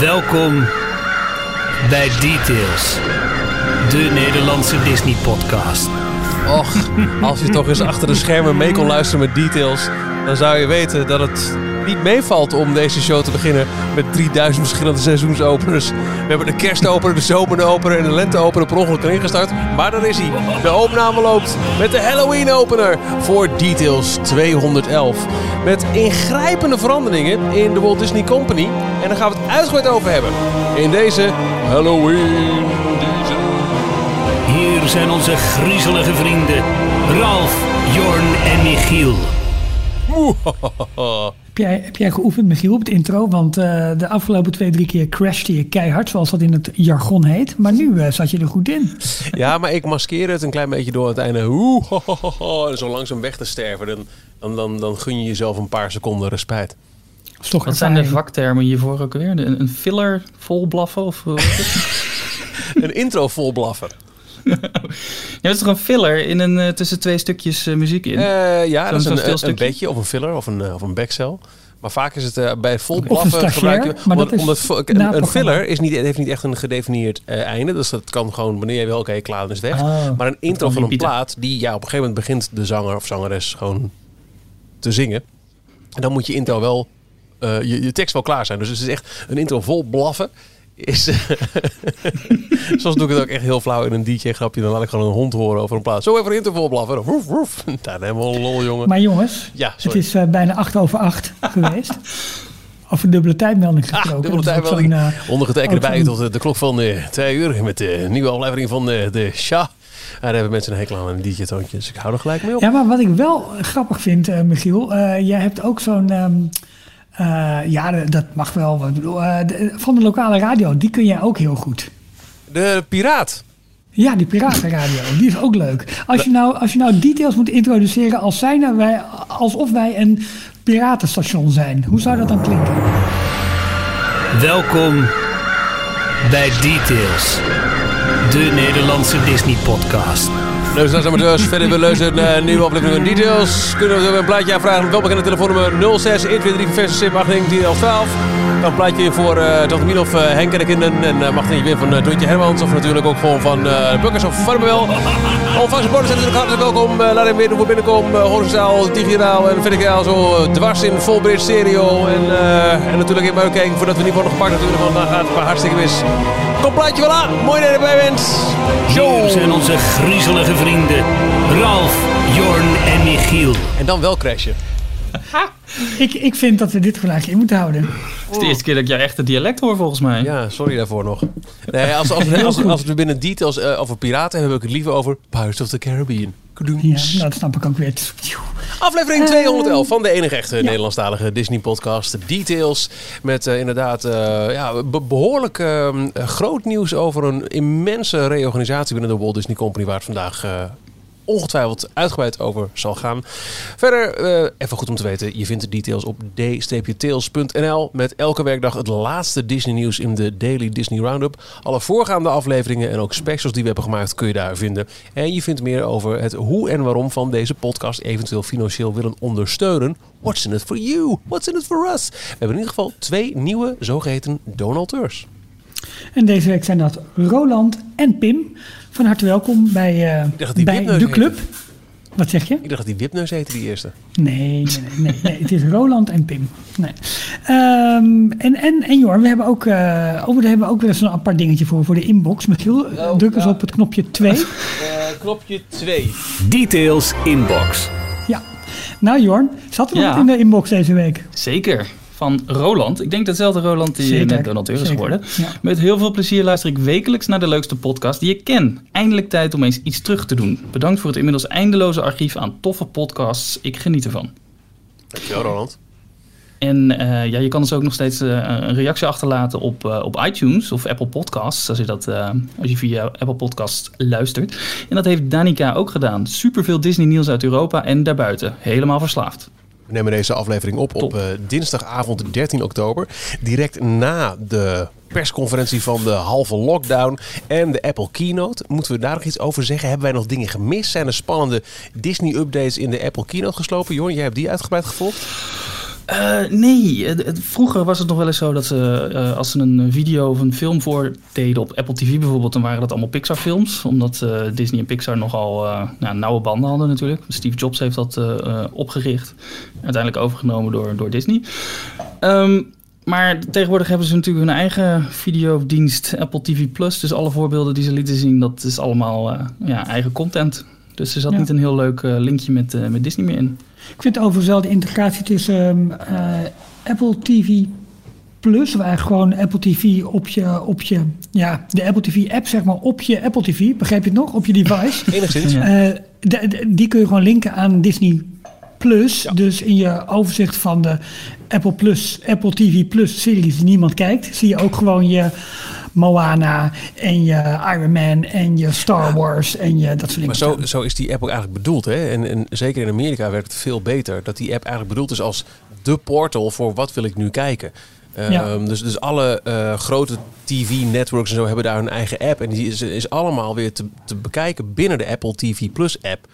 Welkom bij Details, de Nederlandse Disney-podcast. Och, als je toch eens achter de schermen mee kon luisteren met details, dan zou je weten dat het niet meevalt om deze show te beginnen met 3000 verschillende seizoensopeners. We hebben de kerstopener, de zomeropener en de lenteopener per ongeluk erin gestart. Maar daar is hij. De opname loopt met de Halloween opener voor Details 211. Met ingrijpende veranderingen in de Walt Disney Company. En daar gaan we het uitgebreid over hebben. In deze Halloween. Hier zijn onze griezelige vrienden Ralf, Jorn en Michiel. Heb jij, heb jij geoefend, Michiel, op het intro? Want eh, de afgelopen twee, drie keer crashte je keihard, zoals dat in het jargon heet. Maar nu eh, zat je er goed in. Ja, maar ik maskeer het een klein beetje door het einde. Oeh, ho, ho, ho, ho, en zo langzaam weg te sterven. Dan, dan, dan, dan gun je jezelf een paar seconden respijt. Toch Wat zijn de vaktermen hiervoor ook weer? Een, een filler vol blaffen? Of, eh? Een intro vol blaffer. Ja, dat is toch een filler in een, eh, tussen twee stukjes eh, muziek in? Eh, ja, dat is een, een, bedje of een filler of een, of een backcell. Maar vaak is het bij vol blaffen gebruik je... maar dat omdat- is omdat vo- een, filler is niet, heeft niet echt een gedefinieerd einde. Dus dat kan gewoon wanneer je wil, oké, klaar, dan is het weg. Oh. Maar een intro van een plaat, die ja, op een gegeven moment begint de zanger of zangeres gewoon te zingen. En dan moet je intro wel, je, je tekst wel klaar zijn. Dus het is echt een intro vol blaffen. Is, Soms doe ik het ook echt heel flauw in een DJ-grapje. Dan laat ik gewoon een hond horen over een plaat. Zo even een intro vol blaffen. Woef, woef. Daar helemaal lol, jongen. Maar jongens, Ja, het is eh, bijna acht over acht geweest. Over dubbele tijdmelding Ah, gesproken. dubbele Dat is ook tijdmelding. eh, Ondergetekende bij tot de, de klok van eh, twee uur. Met de nieuwe aflevering van de, de Sha. Daar hebben mensen een hekel aan een DJ-toontje. Dus ik hou er gelijk mee op. Ja, maar wat ik wel grappig vind, eh, Michiel. eh, jij hebt ook zo'n... ehm, eh, ja, dat mag wel. wat ik bedoel, eh, van de lokale radio, die kun jij ook heel goed. De Piraat. Ja, die piratenradio, die is ook leuk. Als je nou, als je nou details moet introduceren als zijn wij, alsof wij een piratenstation zijn. Hoe zou dat dan klinken? Welkom bij Details, de Nederlandse Disney-podcast. Luisteraars en amateurs, verder naar een nieuwe aflevering van Details. Kunnen we een plaatje aanvragen op welbekende telefoonnummer 06 123 versus SIP 18 12. Dan een plaatje voor uh, Mien of eh, Henk en de kinderen. En uh, mag er niet weer van uh, Doentje Hermans. Of natuurlijk ook gewoon van uh, Bukkers of Varmewel. Ontvangst supporters zijn natuurlijk hartelijk welkom. Laat hem weer voor binnenkomen. Uh, horizontaal, digitaal en verticaal. Zo dwars in full bridge stereo. En, en natuurlijk even uitkijken voordat we niet worden gepakt natuurlijk. Want dan gaat het maar hartstikke mis. Kom plaatje wel aan. Mooi dat je erbij bent. Hier zijn onze griezelige vrienden Ralf, Jorn en Michiel. En dan wel crashen. Ik, ik vind dat we dit gelijk in moeten houden. Het is de eerste keer dat ik jou echt het dialect hoor volgens mij. Ja, sorry daarvoor nog. Nee, als, als, als, als, als we binnen details uh, over piraten hebben, heb ik het liever over Pirates of the Caribbean. Ja, nou, dat snap ik ook weer. Aflevering 211 van de enige echte ja. Nederlandstalige Disney-podcast. Details met uh, inderdaad uh, ja, be behoorlijk uh, groot nieuws over een immense reorganisatie binnen de Walt Disney Company, waar het vandaag ongetwijfeld uitgebreid over zal gaan. Verder, uh, even goed om te weten, je vindt de details op d-tails.nl met elke werkdag het laatste Disney nieuws in de Daily Disney Roundup. Alle voorgaande afleveringen en ook specials die we hebben gemaakt kun je daar vinden. En je vindt meer over het hoe en waarom van deze podcast eventueel financieel willen ondersteunen. What's in it for you? What's in it for us? We hebben in ieder geval twee nieuwe zogeheten donateurs. En deze week zijn dat Roland en Pim. Van harte welkom bij, uh, bij de club. Heette. Wat zeg je? Ik dacht dat die wipneus heette, die eerste. Nee, nee, nee, nee, nee. het is Roland en Pim. Nee. Um, en, en, en Jorn, we hebben ook, uh, oh, we hebben ook weer eens een apart dingetje voor, voor de inbox. Michiel, oh, druk eens op het knopje 2. Uh, knopje 2. Details inbox. Ja. Nou Jorn, zat er nog ja. wat in de inbox deze week? Zeker van Roland. Ik denk dezelfde Roland die Zeker, net donateur is zeker, geworden. Ja. Met heel veel plezier luister ik wekelijks naar de leukste podcast die ik ken. Eindelijk tijd om eens iets terug te doen. Bedankt voor het inmiddels eindeloze archief aan toffe podcasts. Ik geniet ervan. Dankjewel Roland. En uh, ja, je kan dus ook nog steeds uh, een reactie achterlaten op, uh, op iTunes of Apple Podcasts. Als je, dat, als je via Apple Podcasts luistert. En dat heeft Danica ook gedaan. Superveel Disney nieuws uit Europa en daarbuiten. Helemaal verslaafd. We nemen deze aflevering op Top. op uh, dinsdagavond 13 oktober. Direct na de persconferentie van de halve lockdown en de Apple Keynote. Moeten we daar nog iets over zeggen? Hebben wij nog dingen gemist? Zijn er spannende Disney-updates in de Apple Keynote geslopen? Jorn, jij hebt die uitgebreid gevolgd? Uh, nee, vroeger was het nog wel eens zo dat ze, uh, als ze een video of een film voordeden op Apple TV bijvoorbeeld, dan waren dat allemaal Pixar films. Omdat uh, Disney en Pixar nogal nou, nauwe banden hadden natuurlijk. Steve Jobs heeft dat opgericht, uiteindelijk overgenomen door, door Disney. Um, maar tegenwoordig hebben ze natuurlijk hun eigen videodienst, Apple TV Plus. Dus alle voorbeelden die ze lieten zien, dat is allemaal ja, eigen content. Dus er zat niet een heel leuk linkje met, met Disney meer in. Ik vind overigens wel de integratie tussen uh, Apple TV Plus, of eigenlijk gewoon Apple TV op je, op je, ja, de Apple TV app zeg maar op je Apple TV, begrijp je het nog, op je device. Enigszins. Uh, die kun je gewoon linken aan Disney Plus. Dus in je overzicht van de Apple Plus, Apple TV Plus series die niemand kijkt, zie je ook gewoon je Moana en je Iron Man en je Star Wars en je dat soort dingen. Maar zo, zo is die app ook eigenlijk bedoeld. Hè? En, en zeker in Amerika werkt het veel beter. Dat die app eigenlijk bedoeld is als de portal voor wat wil ik nu kijken. Ehm, dus, dus alle uh, grote TV-networks en zo hebben daar hun eigen app. En die is, is allemaal weer te, te bekijken binnen de Apple TV Plus app.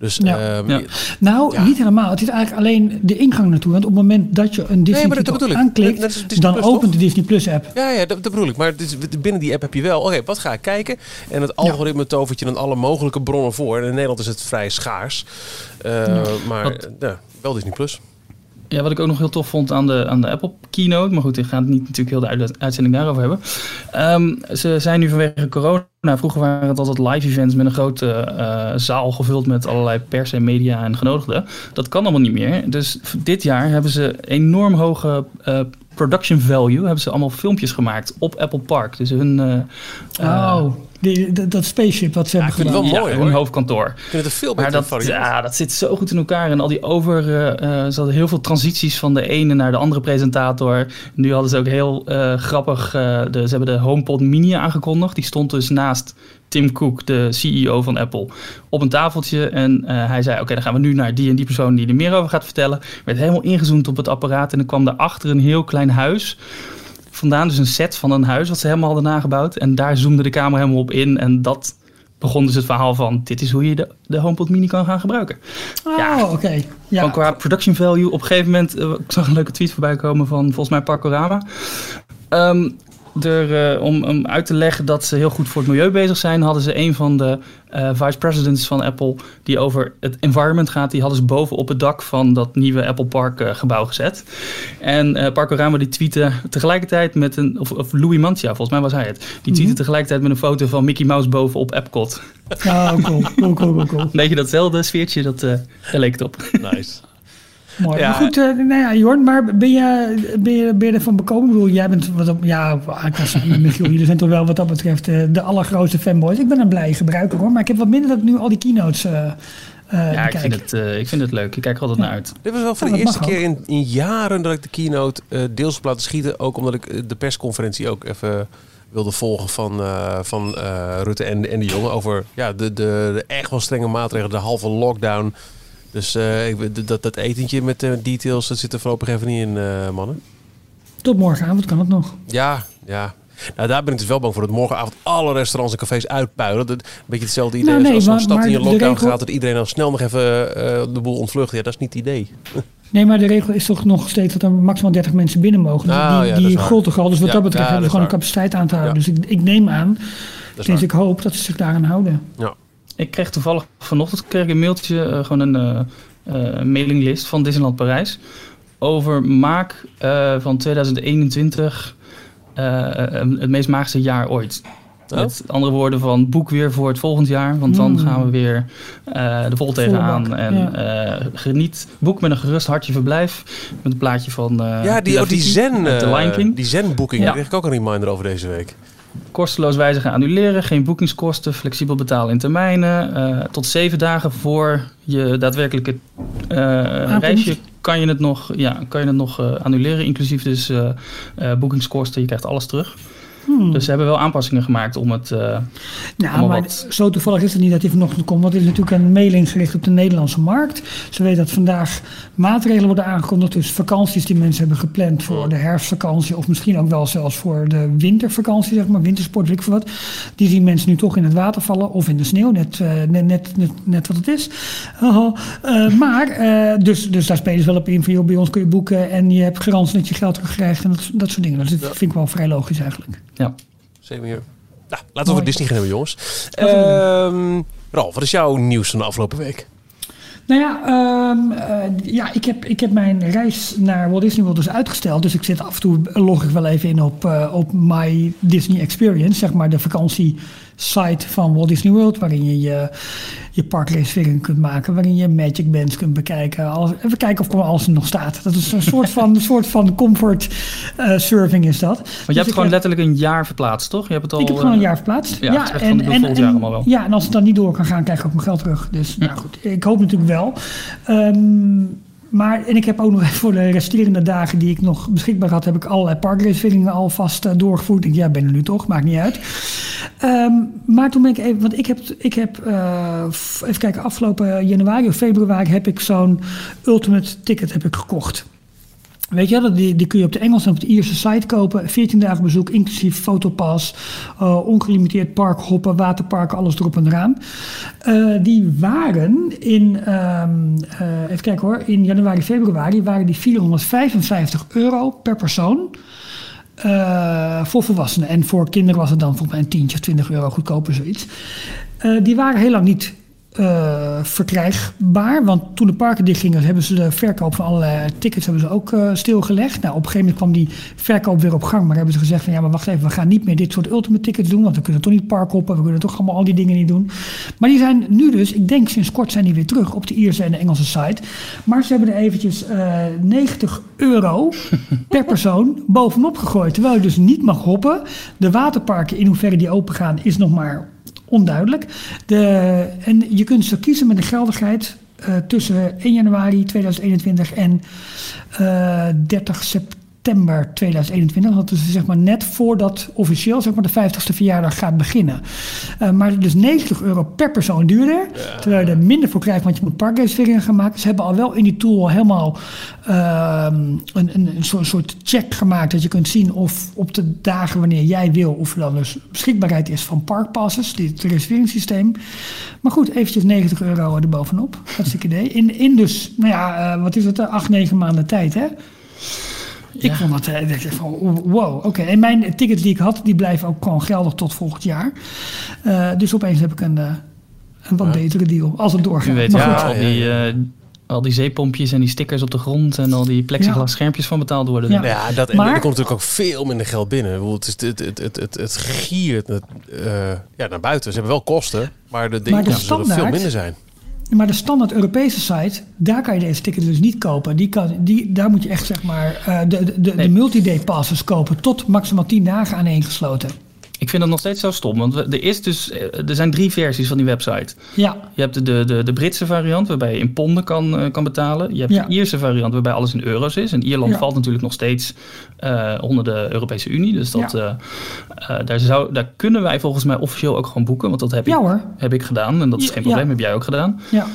Dus, ja. Ehm, ja. Nou, niet helemaal. Het is eigenlijk alleen de ingang naartoe. Want op het moment dat je een Disney nee, Plus aanklikt, dan opent de Disney Plus app. Ja, ja dat, dat bedoel ik. Maar is, binnen die app heb je wel, oké, wat ga ik kijken? En het algoritme tovert je dan alle mogelijke bronnen voor. En in Nederland is het vrij schaars. Uh, maar ja, wel Disney Plus. Ja, wat ik ook nog heel tof vond aan de, aan de Apple Keynote. Maar goed, ik ga het niet natuurlijk heel de uitzending daarover hebben. Um, ze zijn nu vanwege corona. Vroeger waren het altijd live events met een grote uh, zaal gevuld met allerlei pers en media en genodigden. Dat kan allemaal niet meer. Dus dit jaar hebben ze enorm hoge uh, production value. Hebben ze allemaal filmpjes gemaakt op Apple Park. Dus hun. Uh, oh. Die, dat, spaceship wat ze hebben gedaan. Ik vind het wel mooi Hun hoofdkantoor. Ik vind het een veel beter dat, Ja, dat zit zo goed in elkaar. En al die over... Uh, ze hadden heel veel transities van de ene naar de andere presentator. Nu hadden ze ook heel uh, grappig... Uh, de, ze hebben de HomePod Mini aangekondigd. Die stond dus naast Tim Cook, de CEO van Apple, op een tafeltje. En hij zei, oké, dan gaan we nu naar die en die persoon die er meer over gaat vertellen. Werd helemaal ingezoomd op het apparaat. En dan kwam daarachter een heel klein huis vandaan. Dus een set van een huis wat ze helemaal hadden nagebouwd. En daar zoomde de camera helemaal op in. En dat begon dus het verhaal van... dit is hoe je de, de HomePod Mini kan gaan gebruiken. Oh, ja, oké. Ja. qua production value. Op een gegeven moment... Uh, ik zag een leuke tweet voorbij komen van volgens mij Parkorama. Um, er, uh, om, om uit te leggen dat ze heel goed voor het milieu bezig zijn, hadden ze een van de uh, vice presidents van Apple, die over het environment gaat, die hadden ze boven op het dak van dat nieuwe Apple Park uh, gebouw gezet. En uh, Parco die tweette tegelijkertijd met een, of, of, Louis Mantia, volgens mij was hij het, die tweette mm -hmm. tegelijkertijd met een foto van Mickey Mouse boven op Epcot. Ja, cool, cool, cool, cool. Weet je datzelfde sfeertje, dat, uh, leek het op. Nice. Mooi. Ja. Maar goed, uh, nou ja, Jorn, maar ben je, ben je, ben je ervan bekomen? Ik bedoel, jij bent, wat, ja, Michiel, jullie zijn toch wel wat dat betreft uh, de allergrootste fanboys. Ik ben een blije gebruiker hoor, maar ik heb wat minder dat ik nu al die keynotes uh, ja, ik vind, het, ik vind het leuk. Ik kijk er altijd naar uit. Dit was wel voor de eerste keer in, in, jaren dat ik de keynote deels op laten schieten. Ook omdat ik de persconferentie ook even wilde volgen van, van Rutte en, en de jongen. Over ja, de, de, de echt wel strenge maatregelen, de halve lockdown. Dus uh, dat, dat etentje met de details, dat zit er voorlopig even niet in, uh, mannen. Tot morgenavond kan het nog. Ja, ja. Nou, daar ben ik dus wel bang voor dat morgenavond alle restaurants en cafés uitpuilen. Dat, een beetje hetzelfde idee nou, nee, als een stad in je lockdown regel... gaat, dat iedereen dan snel nog even uh, de boel ontvlucht. Ja, dat is niet het idee. Nee, maar de regel is toch nog steeds dat er maximaal 30 mensen binnen mogen. Dus nou, die ja, die gold toch al. Dus wat ja, dat betreft ja, hebben we gewoon een capaciteit aan te houden. Dus ik, ik neem aan, dus ik hoop dat ze zich daaraan houden. Ja. Ik kreeg toevallig vanochtend kreeg ik een mailtje, uh, gewoon een uh, mailinglist van Disneyland Parijs. Over maak van 2021 het meest magische jaar ooit. Oh. Met andere woorden van boek weer voor het volgend jaar. Want dan mm. gaan we weer uh, de vol tegenaan. En ja. uh, geniet, boek met een gerust hartje verblijf. Met een plaatje van uh, Ja, die, oh, die Zen, die Zen boeking. Ja. Daar kreeg ik ook een reminder over deze week. Kosteloos wijzigen annuleren, geen boekingskosten, flexibel betalen in termijnen. Uh, tot zeven dagen voor je daadwerkelijke uh, reisje kan je het nog, ja, kan je het nog uh, annuleren, inclusief dus boekingskosten. Je krijgt alles terug. Dus ze hebben wel aanpassingen gemaakt om het... eh, Nou, maar wat- zo toevallig is het niet dat hij vanochtend komt. Want het is natuurlijk een mailing gericht op de Nederlandse markt. Ze weten dat vandaag maatregelen worden aangekondigd. Dus vakanties die mensen hebben gepland voor de herfstvakantie. Of misschien ook wel zelfs voor de wintervakantie, zeg maar. Wintersport, weet ik veel wat. Die zien mensen nu toch in het water vallen. Of in de sneeuw, net, eh, net, net, net, net wat het is. Haha. Eh, maar, dus, dus daar spelen ze wel op in. Van, joh, bij ons kun je boeken. En je hebt garantie dat je geld terugkrijgt. En dat, dat soort dingen. Dat vind ik wel vrij logisch eigenlijk. Ja. Hier. Nou, laten we over Mooi. Disney gaan hebben, jongens. Ehm Ralf, wat is jouw nieuws van de afgelopen week? Nou ja, ehm, eh, ja ik, heb, ik heb mijn reis naar Walt Disney World dus uitgesteld. Dus ik zit af en toe, log ik wel even in op, eh, op My Disney Experience. Zeg maar de vakantiesite van Walt Disney World. Waarin je je, je parkreservering kunt maken. Waarin je Magic Bands kunt bekijken. Alles, even kijken of alles er nog staat. Dat is een soort van, een soort van comfort eh, surfing is dat. Want je Dus hebt gewoon heb- letterlijk een jaar verplaatst, toch? Je hebt het al, ik heb gewoon een eh, jaar verplaatst. ja, van allemaal wel. Ja, en als het dan niet door kan gaan, krijg ik ook mijn geld terug. Dus nou goed, ik hoop natuurlijk wel. Ehm, maar, en ik heb ook nog voor de resterende dagen die ik nog beschikbaar had, heb ik allerlei parkreserveringen alvast eh, doorgevoerd. Ik ja, ben er nu toch, maakt niet uit. Ehm, maar toen ben ik even, want ik heb, ik heb eh, even kijken, afgelopen januari of februari heb ik zo'n ultimate ticket heb ik gekocht. Weet je, die, die kun je op de Engelse en op de Ierse site kopen. 14 dagen bezoek, inclusief fotopas, eh, ongelimiteerd parkhoppen, waterparken, alles erop en eraan. Eh, die waren in, ehm, eh, even kijken hoor, in januari, februari waren die 455 euro per persoon. voor volwassenen. En voor kinderen was het dan volgens mij een tientje of 20 euro goedkoper, zoiets. Die waren heel lang niet eh, verkrijgbaar. Want toen de parken dichtgingen, hebben ze de verkoop van allerlei tickets hebben ze ook eh, stilgelegd. Nou, op een gegeven moment kwam die verkoop weer op gang. Maar hebben ze gezegd van ja, maar wacht even, we gaan niet meer dit soort ultimate tickets doen. Want we kunnen toch niet parkhoppen, we kunnen toch allemaal al die dingen niet doen. Maar die zijn nu dus, ik denk sinds kort zijn die weer terug op de Ierse en de Engelse site. Maar ze hebben er eventjes eh 90 euro per persoon bovenop gegooid. Terwijl je dus niet mag hoppen. De waterparken, in hoeverre die open gaan, is nog maar onduidelijk. De, en je kunt ze kiezen met een geldigheid eh, tussen 1 januari 2021 en eh 30 september 2021. Dat is zeg maar net voordat officieel zeg maar, de 50ste verjaardag gaat beginnen. Eh, maar dus 90 euro per persoon duurder. Terwijl je er minder voor krijgt, want je moet parkreserveringen gaan maken. Ze hebben al wel in die tool helemaal ehm, een, een, een soort, soort check gemaakt. Dat je kunt zien of op de dagen wanneer jij wil, of er dan dus beschikbaarheid is van parkpasses, dit reserveringssysteem. Maar goed, eventjes 90 euro erbovenop. Hartstikke idee. In, in dus, nou ja, eh, wat is het, eh, acht, negen maanden tijd, hè? Ik Ja. vond dat eh, ik dacht van, wow, oké. En mijn tickets die ik had, die blijven ook gewoon geldig tot volgend jaar. Eh, dus opeens heb ik een, eh, een wat betere deal, als het doorgaat. Je weet maar ja, goed, al, die, eh, al die zeepompjes en die stickers op de grond en al die plexiglas Ja. schermpjes van betaald worden. Ja. Nou ja, dat, en Maar- er komt natuurlijk ook veel minder geld binnen. Ik bedoel, Het, is, het, het, het, het, het giert het, eh, ja, naar buiten. Ze hebben wel kosten, maar de dingen de zullen veel minder zijn. Maar de standaard Europese site, daar kan je deze tickets dus niet kopen. Die kan, die, daar moet je echt zeg maar eh, de, de, de, Nee. de multi-day passes kopen tot maximaal 10 dagen aaneengesloten. Ik vind dat nog steeds zo stom, want er, is dus, eh, er zijn drie versies van die website. Ja, Je hebt de, de, de Britse variant waarbij je in ponden kan, eh, kan betalen. Je hebt Ja. de Ierse variant waarbij alles in euro's is. En Ierland Ja. valt natuurlijk nog steeds eh, onder de Europese Unie. Dus dat, daar, zou, daar kunnen wij volgens mij officieel ook gewoon boeken. Want dat heb, ik, hoor. heb ik gedaan en dat is geen probleem. Heb jij ook gedaan. ja.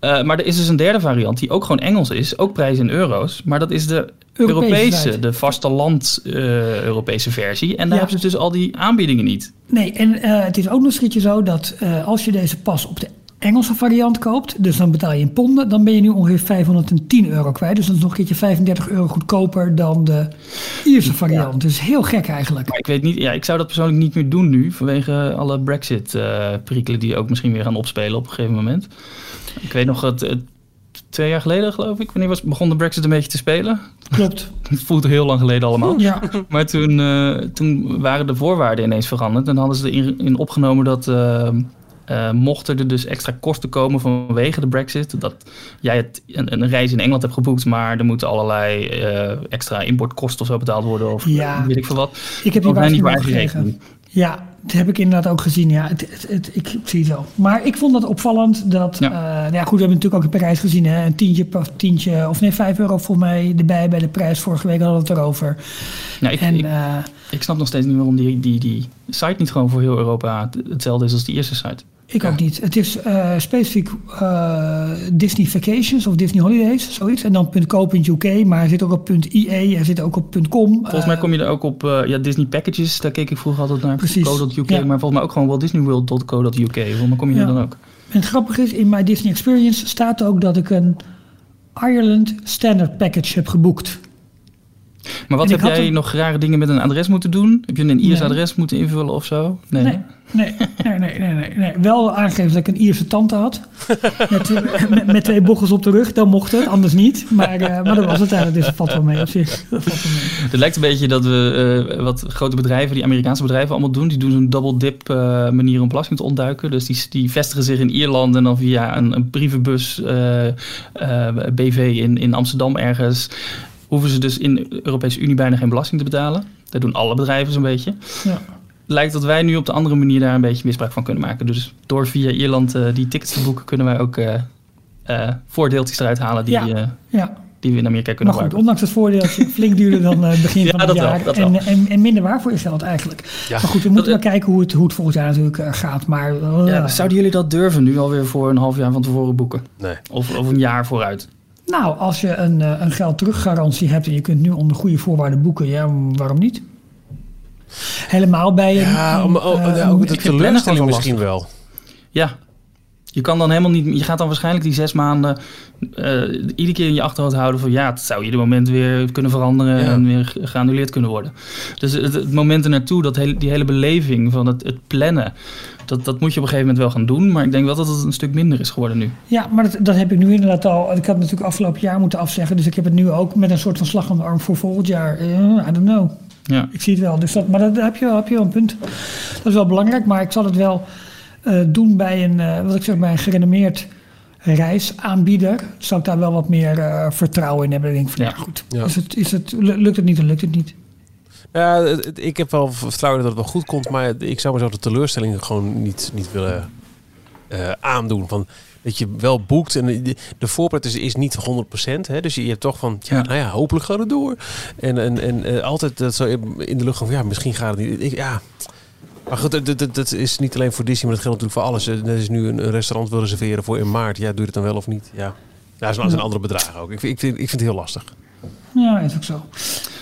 Eh, maar er is dus een derde variant die ook gewoon Engels is. Ook prijs in euro's. Maar dat is de Europese de vasteland eh Europese versie. En daar Ja. hebben ze dus al die aanbiedingen niet. Nee, en eh, het is ook nog keertje zo dat als je deze pas op de Engelse variant koopt, dus dan betaal je in ponden, dan ben je nu ongeveer 510 euro kwijt. Dus dat is nog een keertje 35 euro goedkoper dan de Ierse variant. Dus heel gek eigenlijk. Maar ik weet niet, ja, ik zou dat persoonlijk niet meer doen nu. Vanwege alle Brexit-perikelen die ook misschien weer gaan opspelen op een gegeven moment. Ik weet nog, het, het- twee jaar geleden geloof ik, wanneer was, begon de Brexit een beetje te spelen. Klopt. Het voelt heel lang geleden allemaal. Ja, Maar toen, eh, toen waren de voorwaarden ineens veranderd. En hadden ze erin in opgenomen dat eh, eh, mochten er dus extra kosten komen vanwege de brexit... dat jij het, een, een reis in Engeland hebt geboekt... maar er moeten allerlei eh, extra importkosten of zo betaald worden... of Ja. weet ik veel wat. ik heb die waarschuwing waar gekregen. Ja, dat heb ik inderdaad ook gezien. Ja, het, het, het- ik zie het wel. Maar ik vond dat opvallend dat... Ja. Ja, ja goed, we hebben natuurlijk ook in Parijs gezien. Hè, een tientje, tientje, of nee, vijf euro volgens mij erbij bij de prijs. Vorige week hadden we het erover. Ja, ik, en ik, eh, ik snap nog steeds niet waarom die, die, die site niet gewoon voor heel Europa het- hetzelfde is als die eerste site. Ik ook niet. Het is eh, specifiek eh, Disney Vacations of Disney Holidays, zoiets. En dan .co.uk, maar hij zit ook op .ie, hij zit ook op .com. Volgens mij kom je er ook op eh, ja, Disney Packages. Daar keek ik vroeger altijd naar. Precies, Co.uk. ja. Maar volgens mij ook gewoon Walt Disney World.co.uk. Volgens mij kom je Ja. er dan ook. En het grappige is, in My Disney Experience staat ook dat ik een Ireland Standard Package heb geboekt. Maar wat heb jij een- nog rare dingen met een adres moeten doen? Heb je een Iers Nee. adres moeten invullen of zo? Nee. Nee, nee, nee, nee, nee, nee. Wel aangegeven dat ik een Ierse tante had. Met, met, met twee bochels op de rug. Dan mocht het, anders niet. Maar, eh, maar dat was het eigenlijk. Dus dat valt wel mee op zich. Dat valt wel mee. Het lijkt een beetje dat we eh, wat grote bedrijven, die Amerikaanse bedrijven allemaal doen. Die doen zo'n double dip eh, manier om belasting te ontduiken. Dus die, die vestigen zich in Ierland en dan via een, een brievenbus BV in, in Amsterdam ergens. Hoeven ze dus in de Europese Unie bijna geen belasting te betalen. Dat doen alle bedrijven zo'n beetje. Ja. Lijkt dat wij nu op de andere manier daar een beetje misbruik van kunnen maken. Dus door via Ierland eh, die tickets te boeken, kunnen wij ook eh, eh, voordeeltjes eruit halen die, Ja. eh, ja. die we in Amerika Maar kunnen goed, gebruiken. ondanks het voordeel dat het flink duurder dan eh, begin Ja, van het wel, jaar. dat en, wel. en, en minder waar voor je geld eigenlijk. Ja. Maar goed, we moeten Dat- maar kijken hoe het, hoe het volgend jaar natuurlijk eh, gaat. Maar eh, Ja, zouden jullie dat durven nu alweer voor een half jaar van tevoren boeken? Nee. Of, of een jaar vooruit? Nou, als je een, eh, een geld teruggarantie hebt en je kunt nu onder goede voorwaarden boeken, ja, waarom niet? Helemaal bij een. Ja, om, oh, ja, ook de teleurstelling misschien wel. Ja. Je kan dan helemaal niet. Je gaat dan waarschijnlijk die zes maanden. eh, iedere keer in je achterhoofd houden van ja, het zou ieder moment weer kunnen veranderen Ja. en weer ge- geannuleerd kunnen worden. Dus het, het moment ernaartoe, dat hele, die hele beleving van het, het plannen, dat, dat moet je op een gegeven moment wel gaan doen. Maar ik denk wel dat het een stuk minder is geworden nu. Ja, maar dat, dat heb ik nu inderdaad al. Ik had natuurlijk afgelopen jaar moeten afzeggen. Dus ik heb het nu ook met een soort van slag om de arm voor volgend jaar. Eh, I don't know. Ja. Ik zie het wel. Dus dat, maar dat, daar heb je, wel- heb je wel een punt. Dat is wel belangrijk. Maar ik zal het wel doen bij een, eh, wat ik zeg, bij een gerenommeerd reisaanbieder. Zou ik daar wel wat meer eh, vertrouwen in hebben. Dan denk ik van, ja, Ja. goed. Ja. Is het, is het, lukt het niet, dan lukt het niet. Ja, ik heb wel vertrouwen dat het wel goed komt, maar ik zou mezelf de teleurstelling gewoon niet, niet willen eh, aandoen. Van, dat je wel boekt en de, de voorpret is, is niet 100%. Hè, dus je, je hebt toch van, ja, Ja. nou ja, hopelijk gaat het door. En, en, en eh, altijd dat zo in in de lucht van, ja, misschien gaat het niet. Ik, ja. Maar goed, dat, dat, is niet alleen voor Disney, maar dat geldt natuurlijk voor alles. Dat is nu een, een restaurant wil reserveren voor in maart. Ja, doe je het dan wel of niet? Ja, ja dat zijn andere bedragen ook. Ik, ik, vind, ik vind het heel lastig. Ja, is ook zo.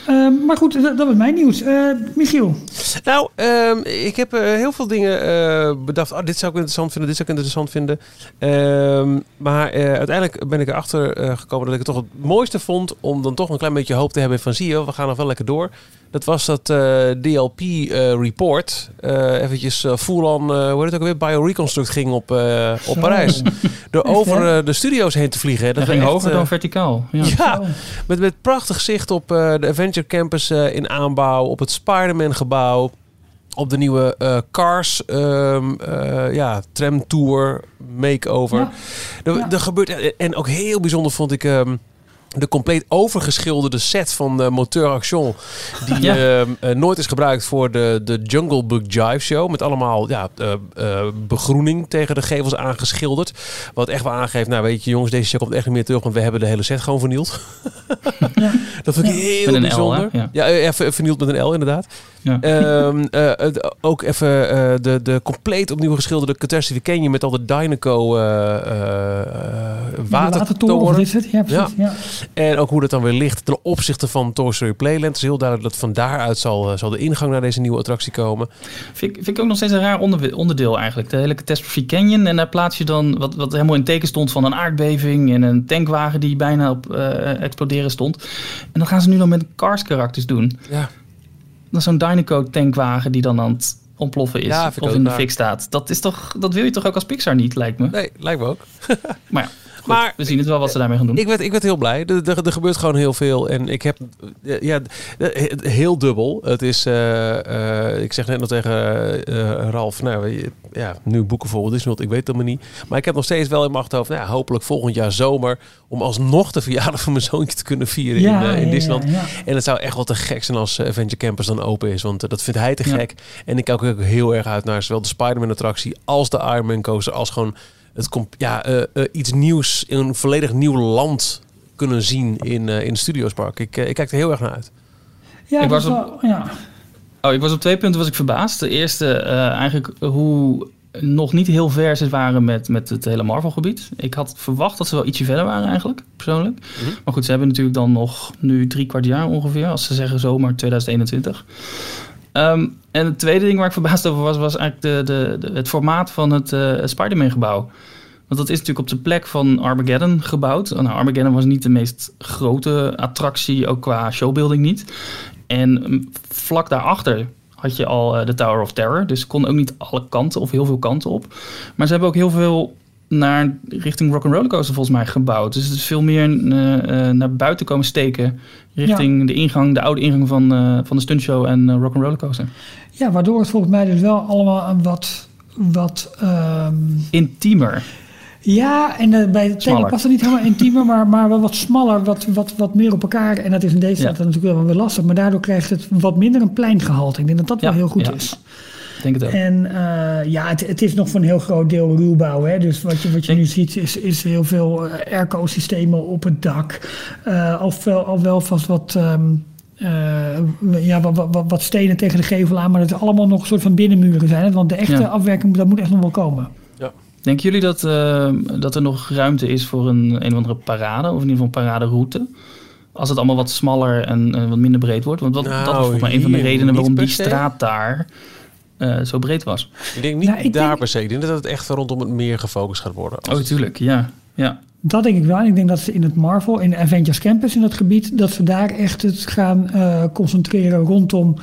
Ehm, maar goed, dat, dat was mijn nieuws. Eh, Michiel, Nou, ehm, ik heb eh, heel veel dingen eh, bedacht. Oh, dit zou ik interessant vinden, dit zou ik interessant vinden. Ehm, maar uiteindelijk ben ik erachter gekomen dat ik het toch het mooiste vond... om dan toch een klein beetje hoop te hebben van... zie je, we gaan nog wel lekker door. Dat was dat DLP-report. eventjes full-on, eh, hoe heet het ook weer? Bioreconstruct ging op, op. Parijs. Door Echt, over hè? de studio's heen te vliegen. Dat we ging echt, hoger dan verticaal. Ja. met, met prachtig zicht op de Adventure Campus eh, in aanbouw, op het Spider-Man gebouw, op de nieuwe eh, Cars ehm, eh, ja, tram tour makeover. Ja. Er, Ja. er gebeurt en ook heel bijzonder vond ik ehm, de compleet overgeschilderde set van uh, Moteur Action. Die Ja. ehm, eh, nooit is gebruikt voor de, de Jungle Book Jive Show. Met allemaal ja, eh, eh, begroening tegen de gevels aangeschilderd. Wat echt wel aangeeft, nou weet je jongens, deze show komt echt niet meer terug. Want we hebben de hele set gewoon vernield. Ja. Dat vind ik Ja. heel Met L, bijzonder. hè? Ja. eh, even vernield met een L inderdaad. Ja. Ehm, eh, ook even eh, de, de compleet opnieuw geschilderde Catastrophe Canyon met al de Dynaco eh eh, eh, watertoren. Ja, precies. Ja. En ook hoe dat dan weer ligt ten opzichte van Toy Story Playland. Het is heel duidelijk dat van daaruit zal, eh, zal de ingang naar deze nieuwe attractie komen. Vind, ik- vind ik ook nog steeds een raar onder- onderdeel eigenlijk. De hele Catastrophe Canyon. En daar plaats je dan wat, wat helemaal in teken stond van een aardbeving en een tankwagen die bijna op eh, exploderen stond. En dan gaan ze nu dan met Cars karakters doen. Ja, Dan zo'n Dynaco tankwagen die dan aan het ontploffen is. Ja, of in de fik staat. Dat, is toch, dat wil je toch ook als Pixar niet, lijkt me. nee, lijkt me ook. Maar ja, Maar we zien het wel wat ze daarmee gaan doen. ik werd, ik werd heel blij. Er, er, er gebeurt gewoon heel veel. En ik heb ja, heel dubbel. Het is, eh, eh, ik zeg net nog tegen eh, Ralf, nou ja, nu boeken voor Walt Disney World, ik weet het allemaal niet. Maar ik heb nog steeds wel in mijn achterhoofd, nou, ja, hopelijk volgend jaar zomer, om alsnog de verjaardag van mijn zoontje te kunnen vieren in, in ja, Disneyland. ja, ja. En het zou echt wel te gek zijn als Adventure Campus dan open is. Want dat vindt hij te Ja. gek. En ik kijk ook heel erg uit naar zowel de Spider-Man attractie als de Iron Man coaster. Als gewoon het ja, eh, eh, iets nieuws in een volledig nieuw land kunnen zien in, eh in het Studiospark. Ik, eh, ik kijk er heel erg naar uit. Ja, Ik was op- wel- ja. Oh, ik was op twee punten was ik verbaasd. De eerste, eh, eigenlijk hoe nog niet heel ver ze waren met, met het hele Marvel-gebied. Ik had verwacht dat ze wel ietsje verder waren eigenlijk, persoonlijk. Mhm. Maar goed, ze hebben natuurlijk dan nog nu drie kwart jaar ongeveer, als ze zeggen zomer 2021. Ehm, en het tweede ding waar ik verbaasd over was, was eigenlijk de, de, het formaat van het eh Spider-Man-gebouw. Want dat is natuurlijk op de plek van Armageddon gebouwd. Nou, Armageddon was niet de meest grote attractie, ook qua showbuilding niet. En mm, vlak daarachter had je al eh, de Tower of Terror. Dus kon ook niet alle kanten of heel veel kanten op. Maar ze hebben ook heel veel naar richting Rock'n'Roller Coaster volgens mij gebouwd. Dus het is veel meer eh, eh, naar buiten komen steken. Richting de ingang, de oude ingang van, eh, van de stuntshow en eh, Rock'n'Roller Coaster. ja, waardoor het volgens mij dus wel allemaal een wat... wat ehm, Intiemer. ja, en bij het tele was het niet helemaal intiemer, maar, maar wel wat smaller, wat, wat, wat meer op elkaar. En dat is in deze Ja. tijd natuurlijk wel weer lastig, maar daardoor krijgt het wat minder een pleingehalte. Ik denk dat dat wel heel goed is. Denk het ook. En eh, ja, het, het is nog voor een heel groot deel ruwbouw. Hè? Dus wat je, wat je nu ziet is, is heel veel eh, airco-systemen op het dak. Eh al, wel, al wel vast wat, ehm, eh, ja, wat, wat, wat- wat stenen tegen de gevel aan. Maar dat het allemaal nog een soort van binnenmuren zijn. Hè? Want de echte Ja. afwerking, dat moet echt nog wel komen. Denken jullie dat, eh, dat er nog ruimte is voor een, een of andere parade? Of in ieder geval een paraderoute? Als het allemaal wat smaller en eh, wat minder breed wordt. Want dat, dat Nou, was volgens mij een van de redenen waarom die straat daar eh, zo breed was. Ik denk niet Nou, ik daar denk- per se. Ik denk dat het echt rondom het meer gefocust gaat worden. Oh, het- tuurlijk. Ja. ja. Dat denk ik wel. Ik denk dat ze in het Marvel, in Avengers Campus in dat gebied, dat ze daar echt het gaan eh, concentreren rondom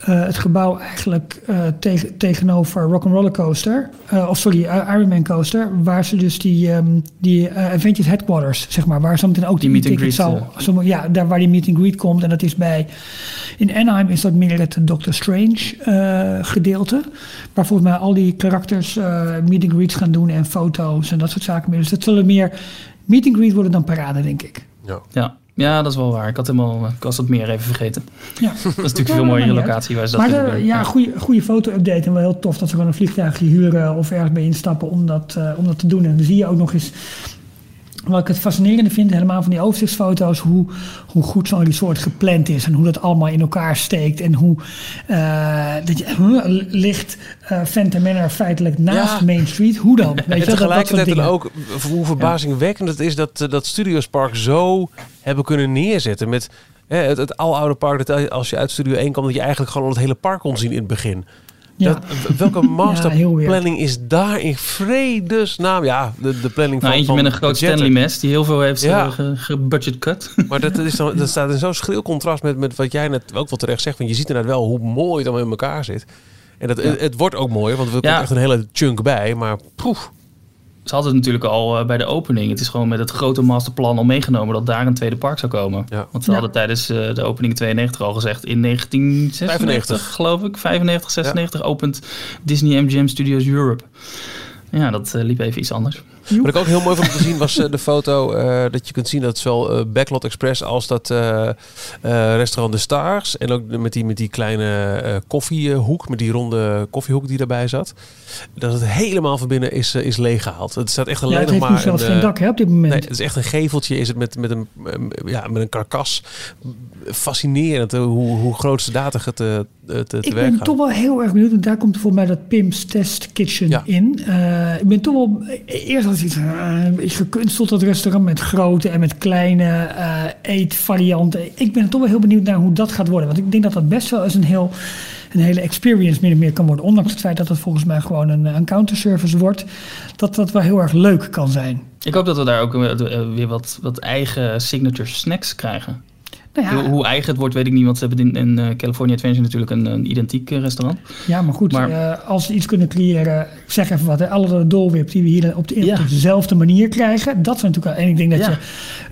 eh, het gebouw eigenlijk eh, tegen, tegenover Rock'n'Roller Coaster. Of sorry, Iron Man Coaster. Waar ze dus die, ehm, die Avengers Headquarters, zeg maar, waar zo meteen ook Die die, meet and e-tickets greet, zal... zo- ja, daar waar die meet and greet komt. En dat is bij... In Anaheim is dat meer het Doctor Strange gedeelte. Waar volgens mij al die karakters eh meet and greets gaan doen en foto's en dat soort zaken meer. Dus dat zullen meer meet and greet worden dan parade, denk ik. Ja. Ja. ja, dat is wel waar. Ik had, helemaal, ik was dat meer even vergeten. Ja. Dat is natuurlijk Ja, veel mooiere locatie waar ze dat Maar doen. ja, goede, goede foto-update en wel heel tof dat ze gewoon een vliegtuigje huren of ergens bij instappen om dat, eh, om dat te doen. En dan zie je ook nog eens, wat ik het fascinerende vind, helemaal van die overzichtsfoto's, hoe, hoe goed zo'n resort gepland is en hoe dat allemaal in elkaar steekt en hoe eh, dat je, huh, ligt eh Phantom Manor feitelijk naast Ja. Main Street. Hoe dan? Weet je, En dat- dat soort tegelijkertijd dan dingen. ook hoe verbazingwekkend het is dat, eh, dat Studiospark zo hebben kunnen neerzetten. Met hè, het, het aloude park, dat als je uit Studio 1 kwam, dat je eigenlijk gewoon al het hele park kon zien in het begin. Ja. Dat, welke masterplanning is daar in vredesnaam? Ja, de, de planning van Nou, eentje van met een groot budgetten. Stanley mes die heel veel heeft Ja. eh, ge- gebudget cut. Maar dat, is dan, dat staat in zo'n schril contrast met, met wat jij net ook wel terecht zegt. Want je ziet inderdaad wel hoe mooi het allemaal in elkaar zit. En dat, het, het wordt ook mooier, want er komt Ja. echt een hele chunk bij. Maar poef, Ze hadden het natuurlijk al eh, bij de opening. Het is gewoon met het grote masterplan al meegenomen dat daar een tweede park zou komen. Ja. Want ze Ja. hadden tijdens eh, de opening 92 al gezegd in 1996 95. geloof ik. 95, 96 opent Disney MGM Studios Europe. Ja, dat eh, liep even iets anders. Wat ik ook heel mooi vond te zien was eh, de foto eh, dat je kunt zien dat zowel eh, Backlot Express als dat restaurant De Stars en ook met die, met die kleine eh, koffiehoek, met die ronde koffiehoek die daarbij zat, dat het helemaal van binnen is, is leeggehaald. Het staat echt Ja, alleen het nog maar zelfs een, geen dak hè, op dit moment. Nee, het is echt een geveltje. Is het met, met, een, ja, met een karkas. Fascinerend hoe, hoe groot ze data het eh, te, te Ik ben gaan. toch wel heel erg benieuwd, en daar komt volgens mij dat Pim's Test Kitchen Ja. in. Ik ben toch wel, eerst iets, beetje gekunsteld dat restaurant met grote en met kleine eh, eetvarianten. Ik ben toch wel heel benieuwd naar hoe dat gaat worden. Want ik denk dat dat best wel eens een, heel, een hele experience min of meer kan worden. Ondanks het feit dat het volgens mij gewoon een, een counterservice wordt. Dat dat wel heel erg leuk kan zijn. Ik hoop dat we daar ook eh, eh, weer wat, wat eigen signature snacks krijgen. Nou ja, Hoe, eigen het wordt, weet ik niet. Want ze hebben in, in eh, California Adventure natuurlijk een, een identiek eh, restaurant. Ja, maar goed, Maar- eh, als ze iets kunnen creëren, ik zeg even wat, alle dolwip die we hier op, de, Ja. op dezelfde manier krijgen, dat zijn natuurlijk wel. En ik denk dat Ja.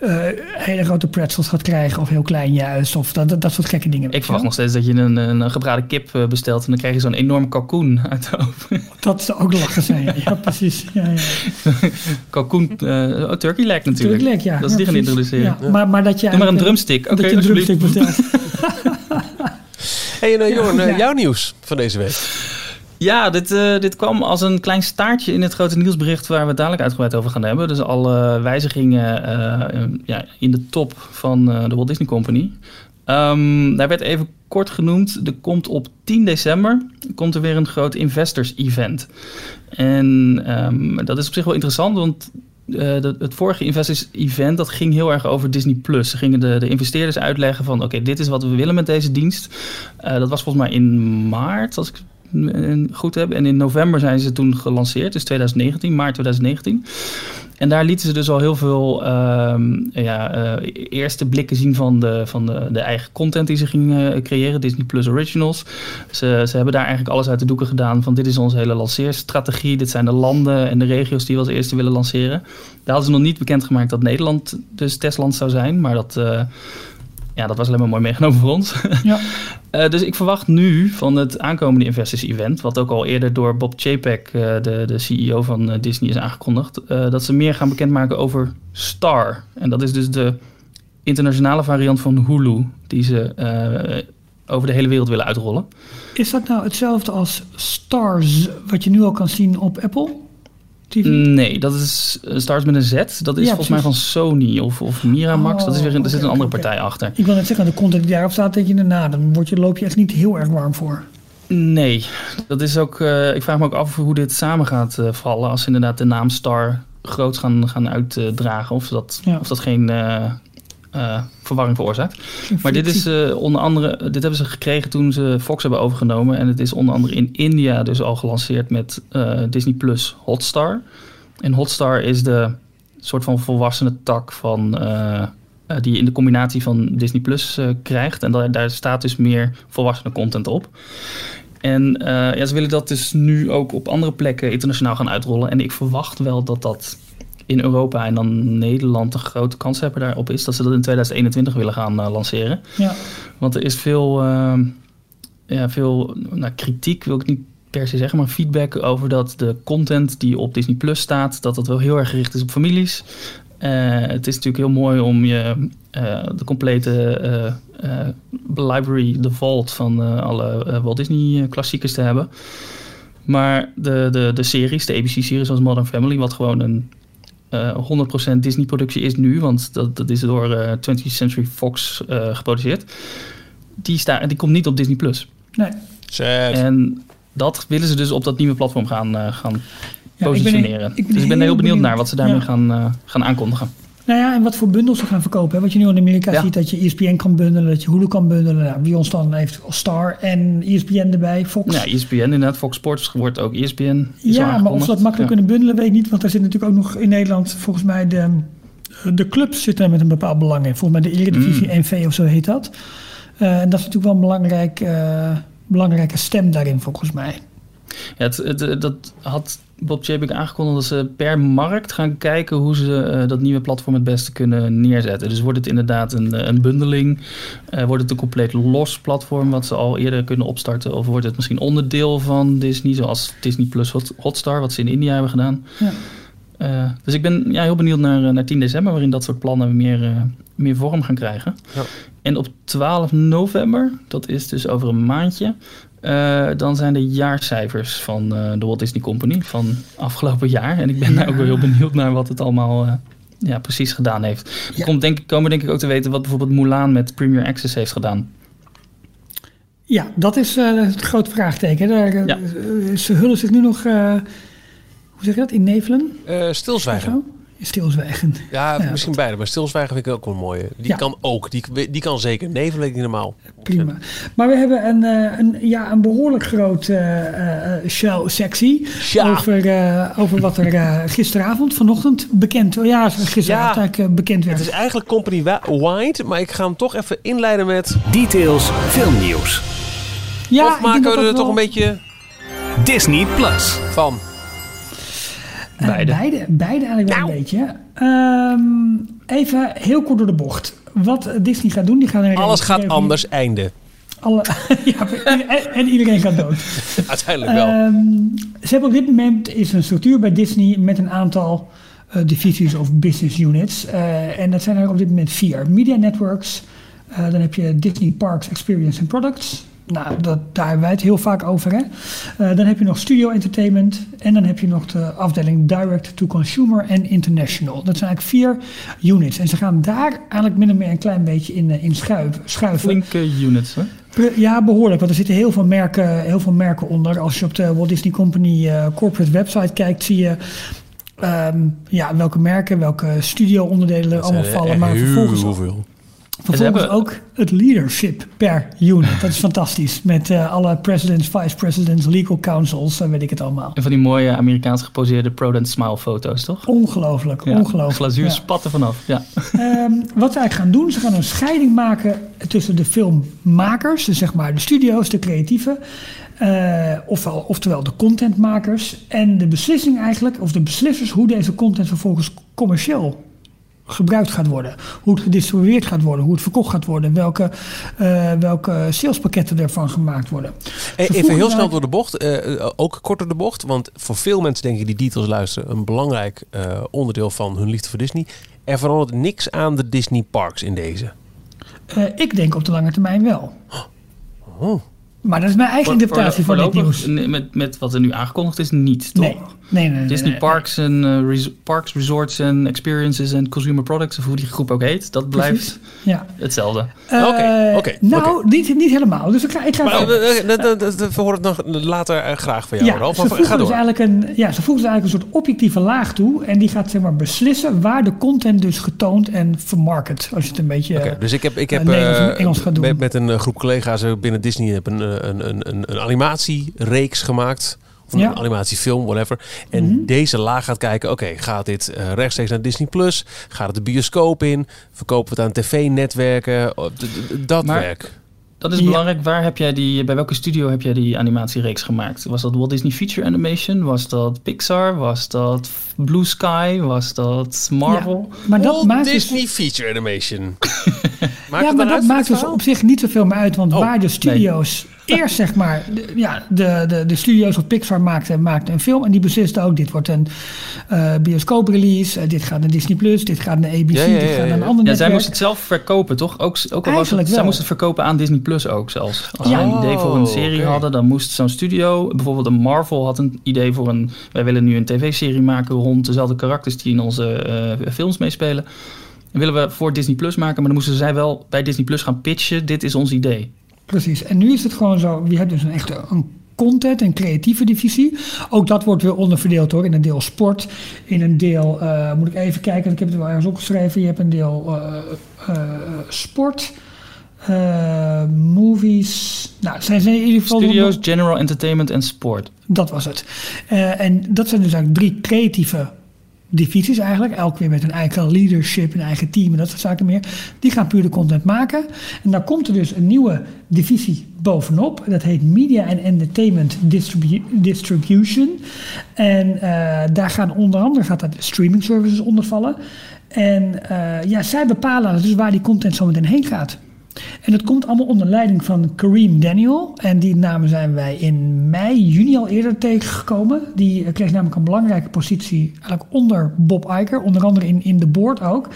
je hele grote pretzels gaat krijgen, of heel klein juist, of dat, dat, dat soort gekke dingen. Ik verwacht nog steeds dat je een, een gebraden kip bestelt. En dan krijg je zo'n enorme kalkoen uit de oven. Dat zou ook lachen zijn. Ja, precies. Ja, ja. kalkoen, oh, turkey leg natuurlijk. Tuurlijk, ja. Dat is die gaan introduceren. Maar, maar dat je Doe maar een drumstick. Oké, Hey, en eh, Ja, Jorn, eh, ja. jouw nieuws van deze week. Ja, dit, eh, dit kwam als een klein staartje in het grote nieuwsbericht waar we het dadelijk uitgebreid over gaan hebben. Dus alle wijzigingen eh, eh, ja, in de top van eh, de Walt Disney Company. Ehm, daar werd even kort genoemd, er komt op 10 december komt er weer een groot investors event. En ehm, dat is op zich wel interessant, want eh, de- het vorige investors event dat ging heel erg over Disney Plus. Ze gingen de, de investeerders uitleggen van oké, dit is wat we willen met deze dienst. Eh, dat was volgens mij in maart, als ik het goed heb. En in november zijn ze toen gelanceerd, dus 2019, maart 2019. En daar lieten ze dus al heel veel ehm, ja, eh, eerste blikken zien van, de, van de, de eigen content die ze gingen eh, creëren, Disney Plus Originals. Ze, ze hebben daar eigenlijk alles uit de doeken gedaan van dit is onze hele lanceerstrategie, dit zijn de landen en de regio's die we als eerste willen lanceren. Daar hadden ze nog niet bekendgemaakt dat Nederland dus testland zou zijn, maar dat, eh, ja, dat was alleen maar mooi meegenomen voor ons. Ja. Eh, dus ik verwacht nu van het aankomende Investors Event, wat ook al eerder door Bob Chapek, eh, de, de CEO van eh, Disney, is aangekondigd, dat ze meer gaan bekendmaken over Star. En dat is dus de internationale variant van Hulu, die ze over de hele wereld willen uitrollen. Is dat nou hetzelfde als Stars, wat je nu al kan zien op Apple TV? Nee, dat is eh, Stars met een Z. Dat is Ja, volgens mij van Sony of, of Miramax. dat is weer, een- er Oh, zit een andere partij achter. Ik wil net zeggen, de content die daarop staat, denk je, nou, dan word je, loop je echt niet heel erg warm voor. Nee, dat is ook. eh, ik vraag me ook af hoe dit samen gaat eh, vallen. Als ze inderdaad de naam Star groot gaan, gaan uitdragen. Of dat, Ja. of dat geen eh, verwarring veroorzaakt. Maar dit is eh, onder andere. Dit hebben ze gekregen toen ze Fox hebben overgenomen. En het is onder andere in India dus al gelanceerd met eh, Disney Plus Hotstar. En Hotstar is de soort van volwassene tak van. die je in de combinatie van Disney Plus krijgt. En daar, daar staat dus meer volwassene content op. En ja, ze willen dat dus nu ook op andere plekken internationaal gaan uitrollen. En ik verwacht wel dat dat in Europa en dan Nederland een grote kans hebben daarop is. Dat ze dat in 2021 willen gaan eh, lanceren. Ja, Want er is veel, eh, ja, veel nou, kritiek, wil ik niet per se zeggen, maar feedback over dat de content die op Disney Plus staat, dat dat wel heel erg gericht is op families. Eh, het is natuurlijk heel mooi om je eh, de complete library, de vault van alle Walt Disney klassiekers te hebben. Maar de, de, de series, de ABC-series zoals Modern Family, wat gewoon een 100% Disney-productie is nu, want dat, dat is door eh 20th Century Fox eh, geproduceerd. Die, sta, die komt niet op Disney Plus. nee. Sad. En dat willen ze dus op dat nieuwe platform gaan, eh, gaan Ja, ik ben- positioneren. ik ben dus ik ben heel heel benieuwd, benieuwd. naar wat ze daarmee Ja. gaan, eh, gaan aankondigen. Nou ja, en wat voor bundels ze gaan verkopen. Hè? Wat je nu in Amerika Ja. ziet, dat je ESPN kan bundelen, dat je Hulu kan bundelen. Nou, bij ons dan heeft Star en ESPN erbij, Fox. Ja, ESPN inderdaad, Fox Sports wordt ook ESPN. Ja, maar of ze dat makkelijk Ja. kunnen bundelen, weet ik niet. Want er zit natuurlijk ook nog in Nederland, volgens mij, de, de clubs zitten met een bepaald belang in. Volgens mij de Eredivisie Mm. NV of zo heet dat. Eh, en dat is natuurlijk wel een belangrijk, eh, belangrijke stem daarin, volgens mij. Ja, het, het, eh, dat had Bob Chapek aangekondigd dat ze per markt gaan kijken hoe ze eh, dat nieuwe platform het beste kunnen neerzetten. Dus wordt het inderdaad een, eh, een bundeling? Eh, wordt het een compleet los platform wat ze al eerder kunnen opstarten? Of wordt het misschien onderdeel van Disney, zoals Disney Plus Hot- Hotstar, wat ze in India hebben gedaan? Ja. Eh, dus ik ben ja, heel benieuwd naar, naar 10 december, waarin dat soort plannen meer, eh, meer vorm gaan krijgen. Ja. En op 12 november, dat is dus over een maandje, eh, dan zijn de jaarcijfers van eh, de Walt Disney Company van afgelopen jaar. En ik ben daar ook wel heel benieuwd naar wat het allemaal eh, ja, precies gedaan heeft. Ja. Komt denk, ik- komen denk ik ook te weten wat bijvoorbeeld Mulan met Premier Access heeft gedaan. Ja, dat is eh, het grote vraagteken. Daar, Ja. ze hullen zich nu nog, eh, hoe zeg je dat, in nevelen? Eh, stilzwijgen. Stilzwijgen. Ja, Ja, misschien beide. Maar stilzwijgen vind ik ook wel mooi. Die Ja. kan ook. Die, die kan zeker. Nee, vind ik niet normaal. Prima. Maar we hebben een, eh, een, ja, een behoorlijk groot eh, eh, show-sectie Ja. over, over wat er gisteravond, vanochtend bekend Ja, gisteravond Ja. eigenlijk bekend werd. Het is eigenlijk Company Wide, maar ik ga hem toch even inleiden met... Details filmnieuws. ja, of ik denk maken dat we dat er toch wel- een beetje Disney Plus. van? Beide. beide. Beide eigenlijk wel Nou. een beetje. Ehm, even heel kort door de bocht. Wat Disney gaat doen, die gaan Alles gaat anders, einde. Alle, ja, en, en iedereen gaat dood. Uiteindelijk wel. Ehm, ze hebben op dit moment is een structuur bij Disney met een aantal eh, divisies of business units. Eh, en dat zijn er op dit moment vier. Media Networks, eh, dan heb je Disney Parks Experience and Products. Nou, dat, daar hebben wij het heel vaak over. Hè? Eh, dan heb je nog Studio Entertainment. En dan heb je nog de afdeling Direct to Consumer en International. Dat zijn eigenlijk vier units. En ze gaan daar eigenlijk min of meer een klein beetje in, eh, in schuiven. schuiven. Flinke units, hè? Ja, behoorlijk. Want er zitten heel veel merken, heel veel merken onder. Als je op de Walt Disney Company eh, corporate website kijkt, zie je ehm, ja, welke merken, welke studio-onderdelen er allemaal vallen. Maar vervolgens, heel veel. Vervolgens hebben- ook het leadership per unit. Dat is fantastisch. Met eh, alle presidents, vice presidents, legal councils, en weet ik het allemaal. En van die mooie Amerikaans geposeerde Prodent Smile foto's, toch? Ongelooflijk, Ja, ongelooflijk. Glazuur Ja. spatten vanaf, ja. Ehm, wat ze eigenlijk gaan doen, ze gaan een scheiding maken tussen de filmmakers, dus zeg maar de studio's, de creatieven, eh, ofwel, oftewel de contentmakers, en de beslissing eigenlijk, of de beslissers, hoe deze content vervolgens commercieel gebruikt gaat worden. Hoe het gedistribueerd gaat worden, hoe het verkocht gaat worden, welke, eh, welke salespakketten ervan gemaakt worden. Even heel snel door de bocht. eh, ook kort door de bocht. Want voor veel mensen denk ik die details luisteren... een belangrijk eh, onderdeel van hun liefde voor Disney. Er verandert niks aan de Disney parks in deze. Eh, ik denk op de lange termijn wel. Oh. Maar dat is mijn eigen interpretatie van dit nieuws. Met, met wat er nu aangekondigd is, niet, toch? Nee, nee, nee. nee, Disney nee. Parks en eh, res- Parks, Resorts en Experiences en Consumer Products, of hoe die groep ook heet, dat blijft. Ja. hetzelfde. Eh, Oké, oké, Nou, Niet, niet helemaal. Dus ik ga, ik ga Maar dat- we horen het nog later eh, graag van jou, ja, Ralf. ze voegen, ga dus eigenlijk een, ja, ze voegen dus eigenlijk een soort objectieve laag toe. En die gaat zeg maar beslissen waar de content dus getoond en vermarket. Als je het een beetje... Oké, dus ik heb, ik heb Nederlands en Engels gaat doen. met, met een groep collega's binnen Disney heb een, een, een, een, een animatiereeks gemaakt. Of een Ja. Mhm. animatiefilm, whatever. En deze laag gaat kijken, oké, gaat dit eh, rechtstreeks naar Disney+, Plus? Gaat het de bioscoop in? Verkopen we het aan tv-netwerken? Dat Maar- werk. Dat is Ja. belangrijk. Waar heb jij die, bij welke studio heb jij die animatiereeks gemaakt? Was dat Walt Disney Feature Animation? Was dat Pixar? Was dat Blue Sky? Was dat Marvel? Ja, maar dat Walt maakt dus- Disney Feature Animation. maakt ja, maar dat maakt dus op zich niet zoveel meer uit. Want Oh, waar de studio's eerst zeg maar... De, ja, de, de, de studio's of Pixar maakten, maakten een film. En die beslisten ook, dit wordt een eh bioscoop-release. eh, dit gaat naar Disney+, Plus, dit gaat naar ABC, Ja, ja, dit ja, gaat naar een ander Ja, zij netwerk. moest het zelf verkopen, toch? Ook, ook al was het, Eigenlijk zij wel. moest het verkopen aan Disney Plus ook zelfs. Als Ja. zij een idee voor een serie oké. hadden, dan moest zo'n studio... Bijvoorbeeld een Marvel had een idee voor een... Wij willen nu een tv-serie maken rond dezelfde karakters die in onze eh, films meespelen. En willen we voor Disney Plus maken, maar dan moesten zij wel bij Disney Plus gaan pitchen. Dit is ons idee. Precies. En nu is het gewoon zo, je hebt dus een echte een content, een creatieve divisie. Ook dat wordt weer onderverdeeld hoor, in een deel sport, in een deel, eh, moet ik even kijken, want ik heb het wel ergens opgeschreven. Je hebt een deel eh, eh, sport, movies, nou, zijn ze in ieder geval... Studios, General Entertainment en Sport. Dat was het. En dat zijn dus eigenlijk drie creatieve divisies eigenlijk. Elk weer met een eigen leadership, een eigen team en dat soort zaken meer. Die gaan puur de content maken. En daar komt er dus een nieuwe divisie bovenop. Dat heet Media and Entertainment Distribu- Distribution. En eh, daar gaan onder andere gaat dat streaming services onder vallen. En eh, ja, zij bepalen dus waar die content zo meteen heen gaat. En dat komt allemaal onder leiding van Kareem Daniel. En die namen zijn wij in mei, juni al eerder tegengekomen. Die eh, kreeg namelijk een belangrijke positie eigenlijk onder Bob Iger. Onder andere in, in de board ook.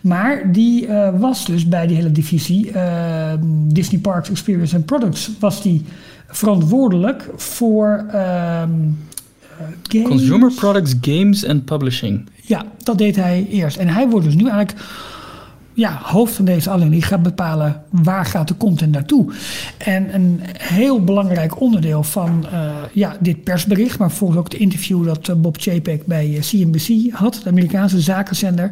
Maar die eh, was dus bij die hele divisie eh, Disney Parks Experience and Products... was die verantwoordelijk voor... ehm, eh, games. Consumer Products, Games en Publishing. Ja, dat deed hij eerst. En hij wordt dus nu eigenlijk ja, hoofd van deze afdeling die gaat bepalen waar gaat de content naartoe. En een heel belangrijk onderdeel van uh, ja, dit persbericht, maar volgens ook het interview dat uh, Bob Chapek bij CNBC had, de Amerikaanse zakenzender,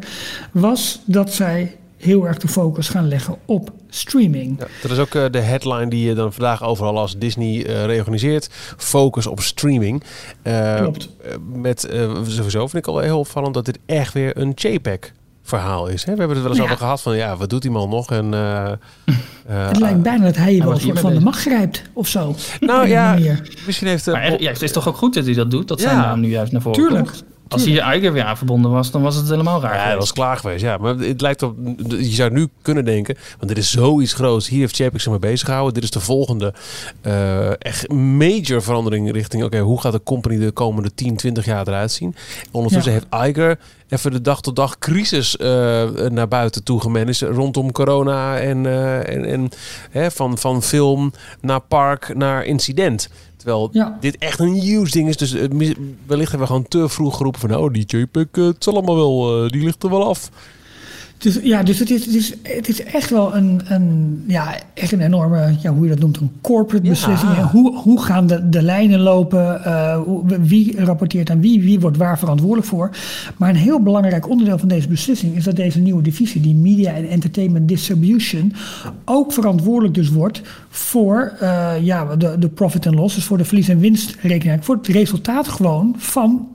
was dat zij heel erg de focus gaan leggen op streaming. Ja, dat is ook uh, de headline die je dan vandaag overal als Disney uh, reorganiseert. Focus op streaming. Uh, Klopt. Met sowieso vind ik al heel opvallend dat dit echt weer een JPEG verhaal is. Hè? We hebben het wel eens ja. over gehad van ja, wat doet die man nog? En, uh, uh, het lijkt bijna dat hij wel van, van de macht grijpt of zo. Nou ja, misschien heeft... Uh, maar ja, het is toch ook goed dat hij dat doet? Dat zijn naam nu juist naar voren Tuurlijk. komt. Als hij eigen weer aan verbonden was, dan was het helemaal raar. Ja, dat was klaar geweest. Ja, maar het lijkt op. Je zou nu kunnen denken, want dit is zoiets groots. Hier heeft Chapek zich mee bezig gehouden. Dit is de volgende uh, echt major verandering richting. Oké, okay, hoe gaat de company de komende 10, 20 jaar eruit zien? Ondertussen ja. heeft Iger even de dag tot dag crisis uh, naar buiten toe gemanaged rondom corona en, uh, en, en hè, van, van film naar park naar incident. Terwijl ja. dit echt een huge ding is. Dus wellicht hebben we gewoon te vroeg geroepen van... nou, die JPEG, uh, het zal allemaal wel, uh, die ligt er wel af. Dus ja, dus het is, het is, het is echt wel een, een, ja, echt een enorme, ja, hoe je dat noemt, een corporate beslissing. Ja. Hoe, hoe gaan de, de lijnen lopen? Uh, wie rapporteert aan wie? Wie wordt waar verantwoordelijk voor? Maar een heel belangrijk onderdeel van deze beslissing is dat deze nieuwe divisie, die Media and Entertainment Distribution, ook verantwoordelijk dus wordt voor uh, ja, de, de profit en loss, dus voor de verlies- en winstrekening, voor het resultaat gewoon van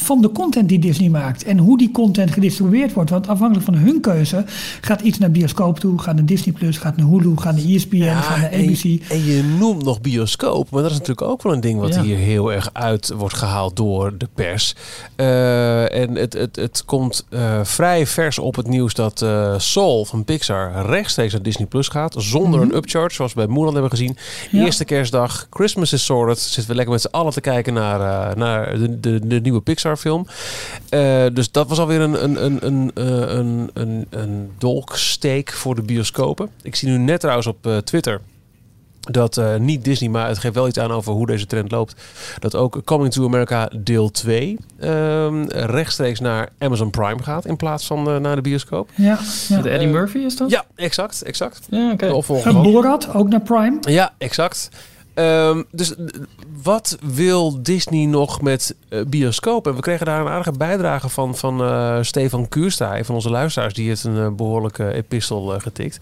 van de content die Disney maakt. En hoe die content gedistribueerd wordt. Want afhankelijk van hun keuze gaat iets naar bioscoop toe, gaat naar Disney Plus, gaat naar Hulu, gaat naar ESPN, ja, gaat naar ABC. En, en, je noemt nog bioscoop, maar dat is natuurlijk ook wel een ding wat ja. hier heel erg uit wordt gehaald door de pers. Uh, en het, het, het komt uh, vrij vers op het nieuws dat uh, Soul van Pixar rechtstreeks naar Disney Plus gaat. Zonder mm -hmm. een upcharge, zoals we bij Mulan hebben gezien. Ja. Eerste kerstdag, Christmas is sorted. Zitten we lekker met z'n allen te kijken naar, naar de, de, de nieuwe Pixar film. Uh, dus dat was alweer een, een, een, een, een, een, een dolksteek voor de bioscopen. Ik zie nu net trouwens op uh, Twitter dat uh, niet Disney, maar het geeft wel iets aan over hoe deze trend loopt. Dat ook Coming to America deel 2 um, rechtstreeks naar Amazon Prime gaat in plaats van uh, naar de bioscoop. Ja, ja. De Eddie Murphy is dat? Ja, exact, exact. Ja, oké. Okay. Borat ook naar Prime. Ja, exact. Um, dus wat wil Disney nog met uh, bioscoop? En we kregen daar een aardige bijdrage van, van uh, Stefan Kuurstra, een van onze luisteraars, die heeft een uh, behoorlijke epistel getikt.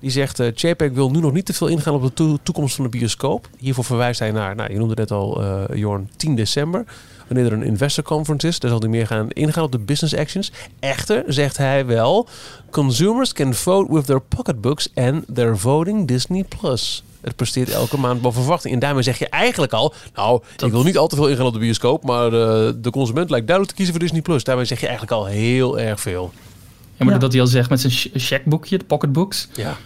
Die zegt, uh, JPEG wil nu nog niet te veel ingaan op de to toekomst van de bioscoop. Hiervoor verwijst hij naar, nou, je noemde net al, Jorn, 10 december. Wanneer er een investor conference is, daar zal hij meer gaan ingaan op de business actions. Echter, zegt hij wel, consumers can vote with their pocketbooks and they're voting Disney+. Plus. Het presteert elke maand boven verwachting. En daarmee zeg je eigenlijk al... nou, dat... ik wil niet al te veel ingaan op de bioscoop... maar de, de consument lijkt duidelijk te kiezen voor Disney+. Plus. Daarmee zeg je eigenlijk al heel erg veel. Ja, maar ja. dat hij al zegt met zijn checkboekje, de pocketbooks... Ja.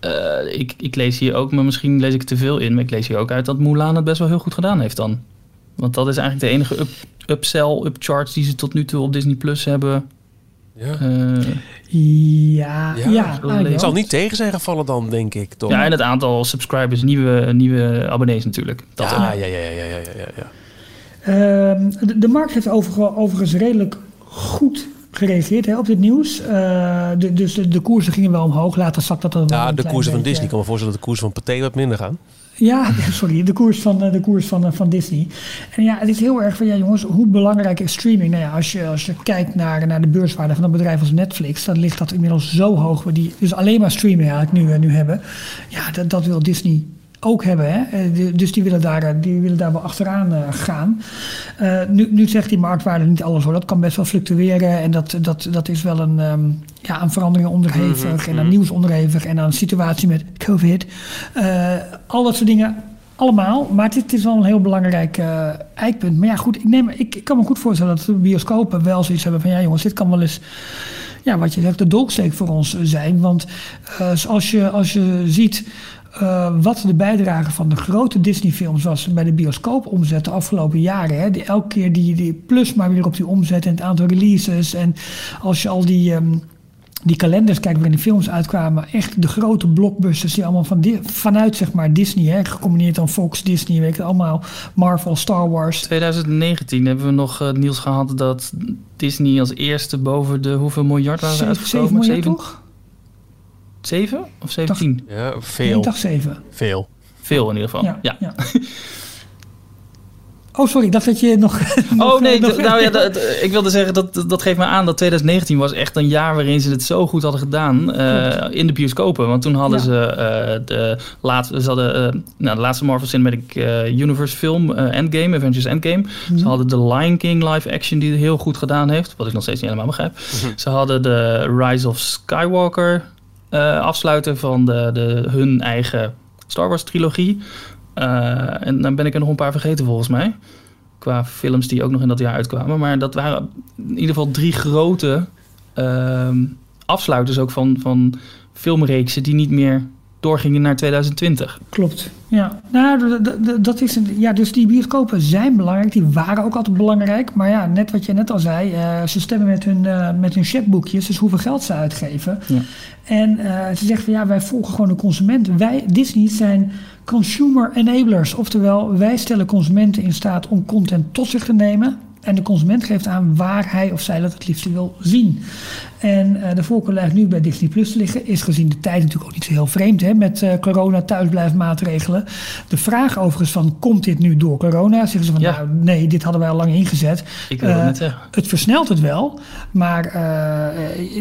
Uh, ik, ik lees hier ook, maar misschien lees ik te veel in... maar ik lees hier ook uit dat Mulan het best wel heel goed gedaan heeft dan. Want dat is eigenlijk de enige up, upsell, upcharge... die ze tot nu toe op Disney Plus hebben... Ja. Uh, ja, ja, ja het zal niet tegen zijn gevallen dan, denk ik. Toch? Ja, en het aantal subscribers, nieuwe, nieuwe abonnees natuurlijk. Dat ja, ja, ja, ja, ja, ja, ja. Uh, de, de, markt heeft over, overigens redelijk goed gereageerd hè, op dit nieuws. Uh, de, dus de, de, koersen gingen wel omhoog. Later zak dat er Ja, de koersen van Disney. Ik kan me voorstellen dat de koersen van Pathé wat minder gaan. Ja, sorry, de koers van, de koers van, van Disney. En ja, het is heel erg van, ja jongens, hoe belangrijk is streaming? Nou ja, als je, als je kijkt naar, naar de beurswaarde van een bedrijf als Netflix, dan ligt dat inmiddels zo hoog. We die dus alleen maar streaming eigenlijk nu, nu hebben. Ja, dat, dat wil Disney ook hebben. Hè? Dus die willen, daar, die willen daar wel achteraan uh, gaan. Uh, nu, nu zegt die marktwaarde niet alles hoor. Dat kan best wel fluctueren. En dat, dat, dat is wel een, um, ja, aan veranderingen onderhevig. Mm -hmm. En aan nieuws onderhevig. En aan een situatie met COVID. Uh, al dat soort dingen. Allemaal. Maar het, het is wel een heel belangrijk eikpunt. Maar ja, goed. Ik, neem, ik, ik kan me goed voorstellen dat de bioscopen wel zoiets hebben van... Ja jongens, dit kan wel eens ja, wat je zegt, de dolksteek voor ons zijn. Want uh, als, je, als je ziet uh, wat de bijdrage van de grote Disney-films was bij de bioscoopomzet de afgelopen jaren. Hè, die, elke keer die, die plus maar weer op die omzet en het aantal releases. En als je al die, um, die kalenders kijkt waarin de films uitkwamen, echt de grote blockbusters die allemaal van vanuit zeg maar Disney, hè, gecombineerd dan Fox, Disney, weet je, allemaal Marvel, Star Wars. 2019 hebben we nog uh, nieuws gehad dat Disney als eerste boven de hoeveel miljard waren 7, uitgekomen? 7 miljard, toch? 7 of 17? Ja, veel. 7. Veel. Veel in ieder geval. Ja, ja. ja. Oh, sorry, ik dacht dat je nog... nog, Oh nee, nog- nou ja, dat- ik wilde zeggen dat dat geeft me aan dat 2019 was echt een jaar waarin ze het zo goed hadden gedaan eh, in de bioscopen. Want toen hadden Ja. ze eh, de laatste, ze hadden eh, nou, de laatste Marvel Cinematic eh, Universe film Endgame, Avengers Endgame. Ze hadden de Lion King live action die het heel goed gedaan heeft, wat ik nog steeds niet helemaal begrijp. Ze hadden de Rise of Skywalker eh, afsluiter van de, de, hun eigen Star Wars trilogie. Eh, en dan ben ik er nog een paar vergeten volgens mij. Qua films die ook nog in dat jaar uitkwamen. Maar dat waren in ieder geval drie grote ehm, afsluiters ook van, van filmreeksen die niet meer doorgingen naar 2020. Klopt. Ja, nou, dat is een, ja, dus die bioscopen zijn belangrijk. Die waren ook altijd belangrijk. Maar ja, net wat je net al zei, eh, ze stemmen met hun, eh, met hun checkboekjes, dus hoeveel geld ze uitgeven. Ja. En eh, ze zeggen van ja, wij volgen gewoon de consument. Wij, Disney, zijn consumer enablers. Oftewel, wij stellen consumenten in staat om content tot zich te nemen. En de consument geeft aan waar hij of zij dat het liefst wil zien. En eh, de voorkeur lijkt nu bij Disney Plus te liggen. Is gezien de tijd natuurlijk ook niet zo heel vreemd hè, met eh, corona thuisblijfmaatregelen. De vraag overigens van komt dit nu door corona? Zeggen ze van Ja. nou nee, dit hadden wij al lang ingezet. Ik wil het Eh, net zeggen. Het versnelt het wel, maar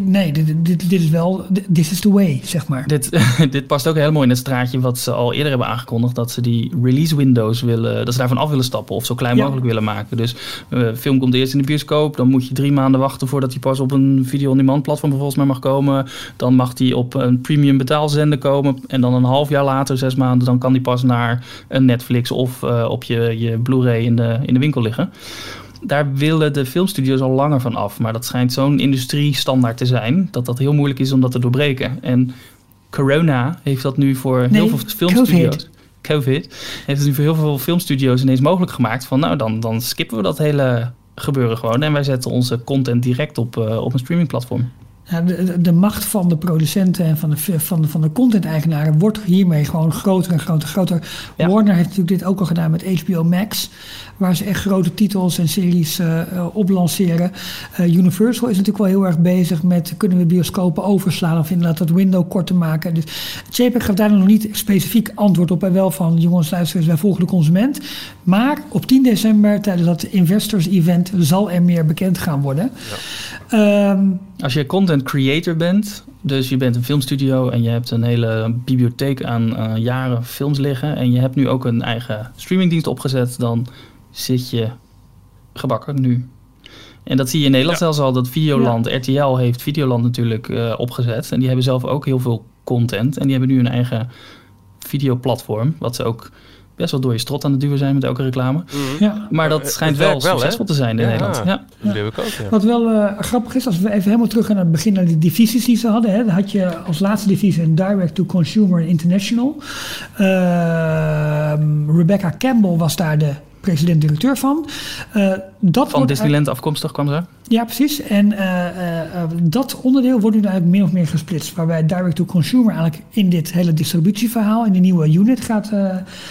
nee, dit, dit, dit is wel, this is the way, zeg maar. Dit, dit past ook heel mooi in het straatje wat ze al eerder hebben aangekondigd. Dat ze die release windows willen, dat ze daarvan af willen stappen of zo klein Ja. mogelijk willen maken. Dus eh film komt eerst in de bioscoop. Dan moet je drie maanden wachten voordat hij pas op een video-on-demand platform volgens mij mag komen. Dan mag die op een premium betaalzender komen. En dan een half jaar later, zes maanden, dan kan die pas naar een Netflix of eh, op je, je Blu-ray in de, in de winkel liggen. Daar willen de filmstudio's al langer van af. Maar dat schijnt zo'n industriestandaard te zijn dat dat heel moeilijk is om dat te doorbreken. En corona heeft dat nu voor heel veel filmstudio's. COVID. COVID heeft het nu voor heel veel filmstudio's ineens mogelijk gemaakt. Van nou, dan, dan skippen we dat hele gebeuren gewoon. En wij zetten onze content direct op, eh, op een streamingplatform. Ja, de, de- macht van de producenten en van de, van de, van de content-eigenaren wordt hiermee gewoon groter en groter en groter. Ja. Warner heeft natuurlijk dit ook al gedaan met HBO Max, waar ze echt grote titels en series eh, eh, op lanceren. Eh, Universal is natuurlijk wel heel erg bezig met kunnen we bioscopen overslaan of inderdaad dat window kort te maken. Dus JPEG gaf daar nog niet specifiek antwoord op, en wel van jongens luister eens, wij volgen de consument. Maar op 10 december tijdens dat investors event zal er meer bekend gaan worden. Ehm, Als je content creator bent, dus je bent een filmstudio en je hebt een hele bibliotheek aan eh, jaren films liggen en je hebt nu ook een eigen streamingdienst opgezet, dan zit je gebakken nu. En dat zie je in Nederland Ja. zelfs al, dat Videoland, RTL heeft Videoland natuurlijk eh, opgezet. En die hebben zelf ook heel veel content. En die hebben nu een eigen videoplatform, wat ze ook best wel door je strot aan het duwen zijn met elke reclame. ja. Maar dat schijnt wel wel, succesvol te zijn in Ja. Nederland. Ja. Dat heb ik ook, ja. Wat wel eh, grappig is, als we even helemaal terug gaan naar het begin naar die divisies die ze hadden. Hè, dan had je als laatste divisie een direct-to-consumer en international. Ehm, Rebecca Campbell was daar de president-directeur van. Eh, dat Van wordt Disneyland afkomstig kwam ze. Ja, precies. En eh, eh, eh, dat onderdeel wordt nu eigenlijk min of meer gesplitst. Waarbij direct-to-consumer eigenlijk in dit hele distributieverhaal, in die nieuwe unit gaat,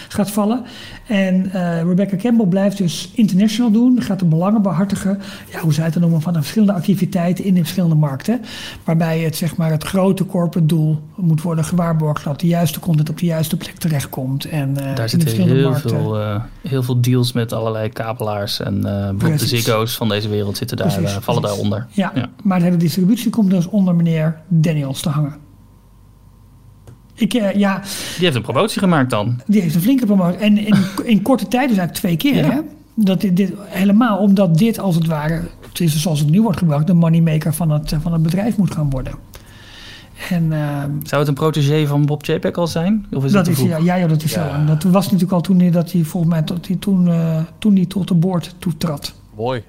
gaat vallen. En Rebecca Campbell blijft dus international doen. Gaat de belangen behartigen. Ja, hoe zij het dan noemen, van de verschillende activiteiten in de verschillende markten. Waarbij het, zeg maar, het grote corporate doel moet worden gewaarborgd dat de juiste content op de juiste plek terechtkomt. En, in Daar zitten heel markten. veel, heel veel deals met allerlei kabelaars. En bijvoorbeeld de. Ziggo's van deze wereld zitten daar, Precies, eh, vallen precies. daaronder. Ja, Ja. maar de hele distributie komt dus onder meneer Daniels te hangen. Ik, eh, ja, Die heeft een promotie gemaakt dan. die heeft een flinke promotie. En in, in korte tijd dus eigenlijk twee keer. Ja. Hè? Dat dit, dit, helemaal omdat dit als het ware, het is zoals het nu wordt gebruikt, de moneymaker van het, van het bedrijf moet gaan worden. En eh, Zou het een protégé van Bob Chapek al zijn? Of is dat, dat is, ja, dat is Ja. zo. En dat was natuurlijk al toen hij, dat hij volgens mij tot, hij toen, eh, toen hij tot de boord toetrad. Mooi.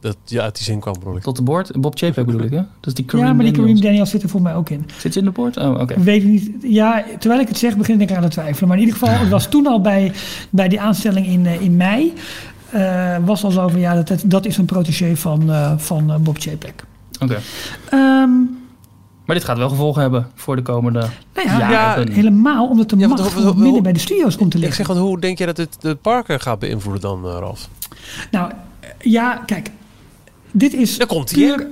Dat, ja, uit die zin kwam, bedoel ik. Tot de boord? Bob Chapek bedoel ik, hè? Dat is die Kareem ja, maar die. Kareem Daniels zit er volgens mij ook in. Zit ze in de boord? Oh, oké. Ik weet het niet. Ja, terwijl ik het zeg, begin ik eraan te twijfelen. Maar in ieder geval, het was toen al bij, bij die aanstelling in, eh, in mei. eh, was al zo van ja, dat, dat, dat is een protégé van, eh, van Bob Chapek. Oké. Ehm Maar dit gaat wel gevolgen hebben voor de komende nou ja, jaren. helemaal omdat de Ja, macht minder bij de studio's komt te Ik liggen. zeg, want hoe denk je dat het de parken gaat beïnvloeden dan, Ralf? Nou, ja, kijk. Dit is Daar komt hij, puur...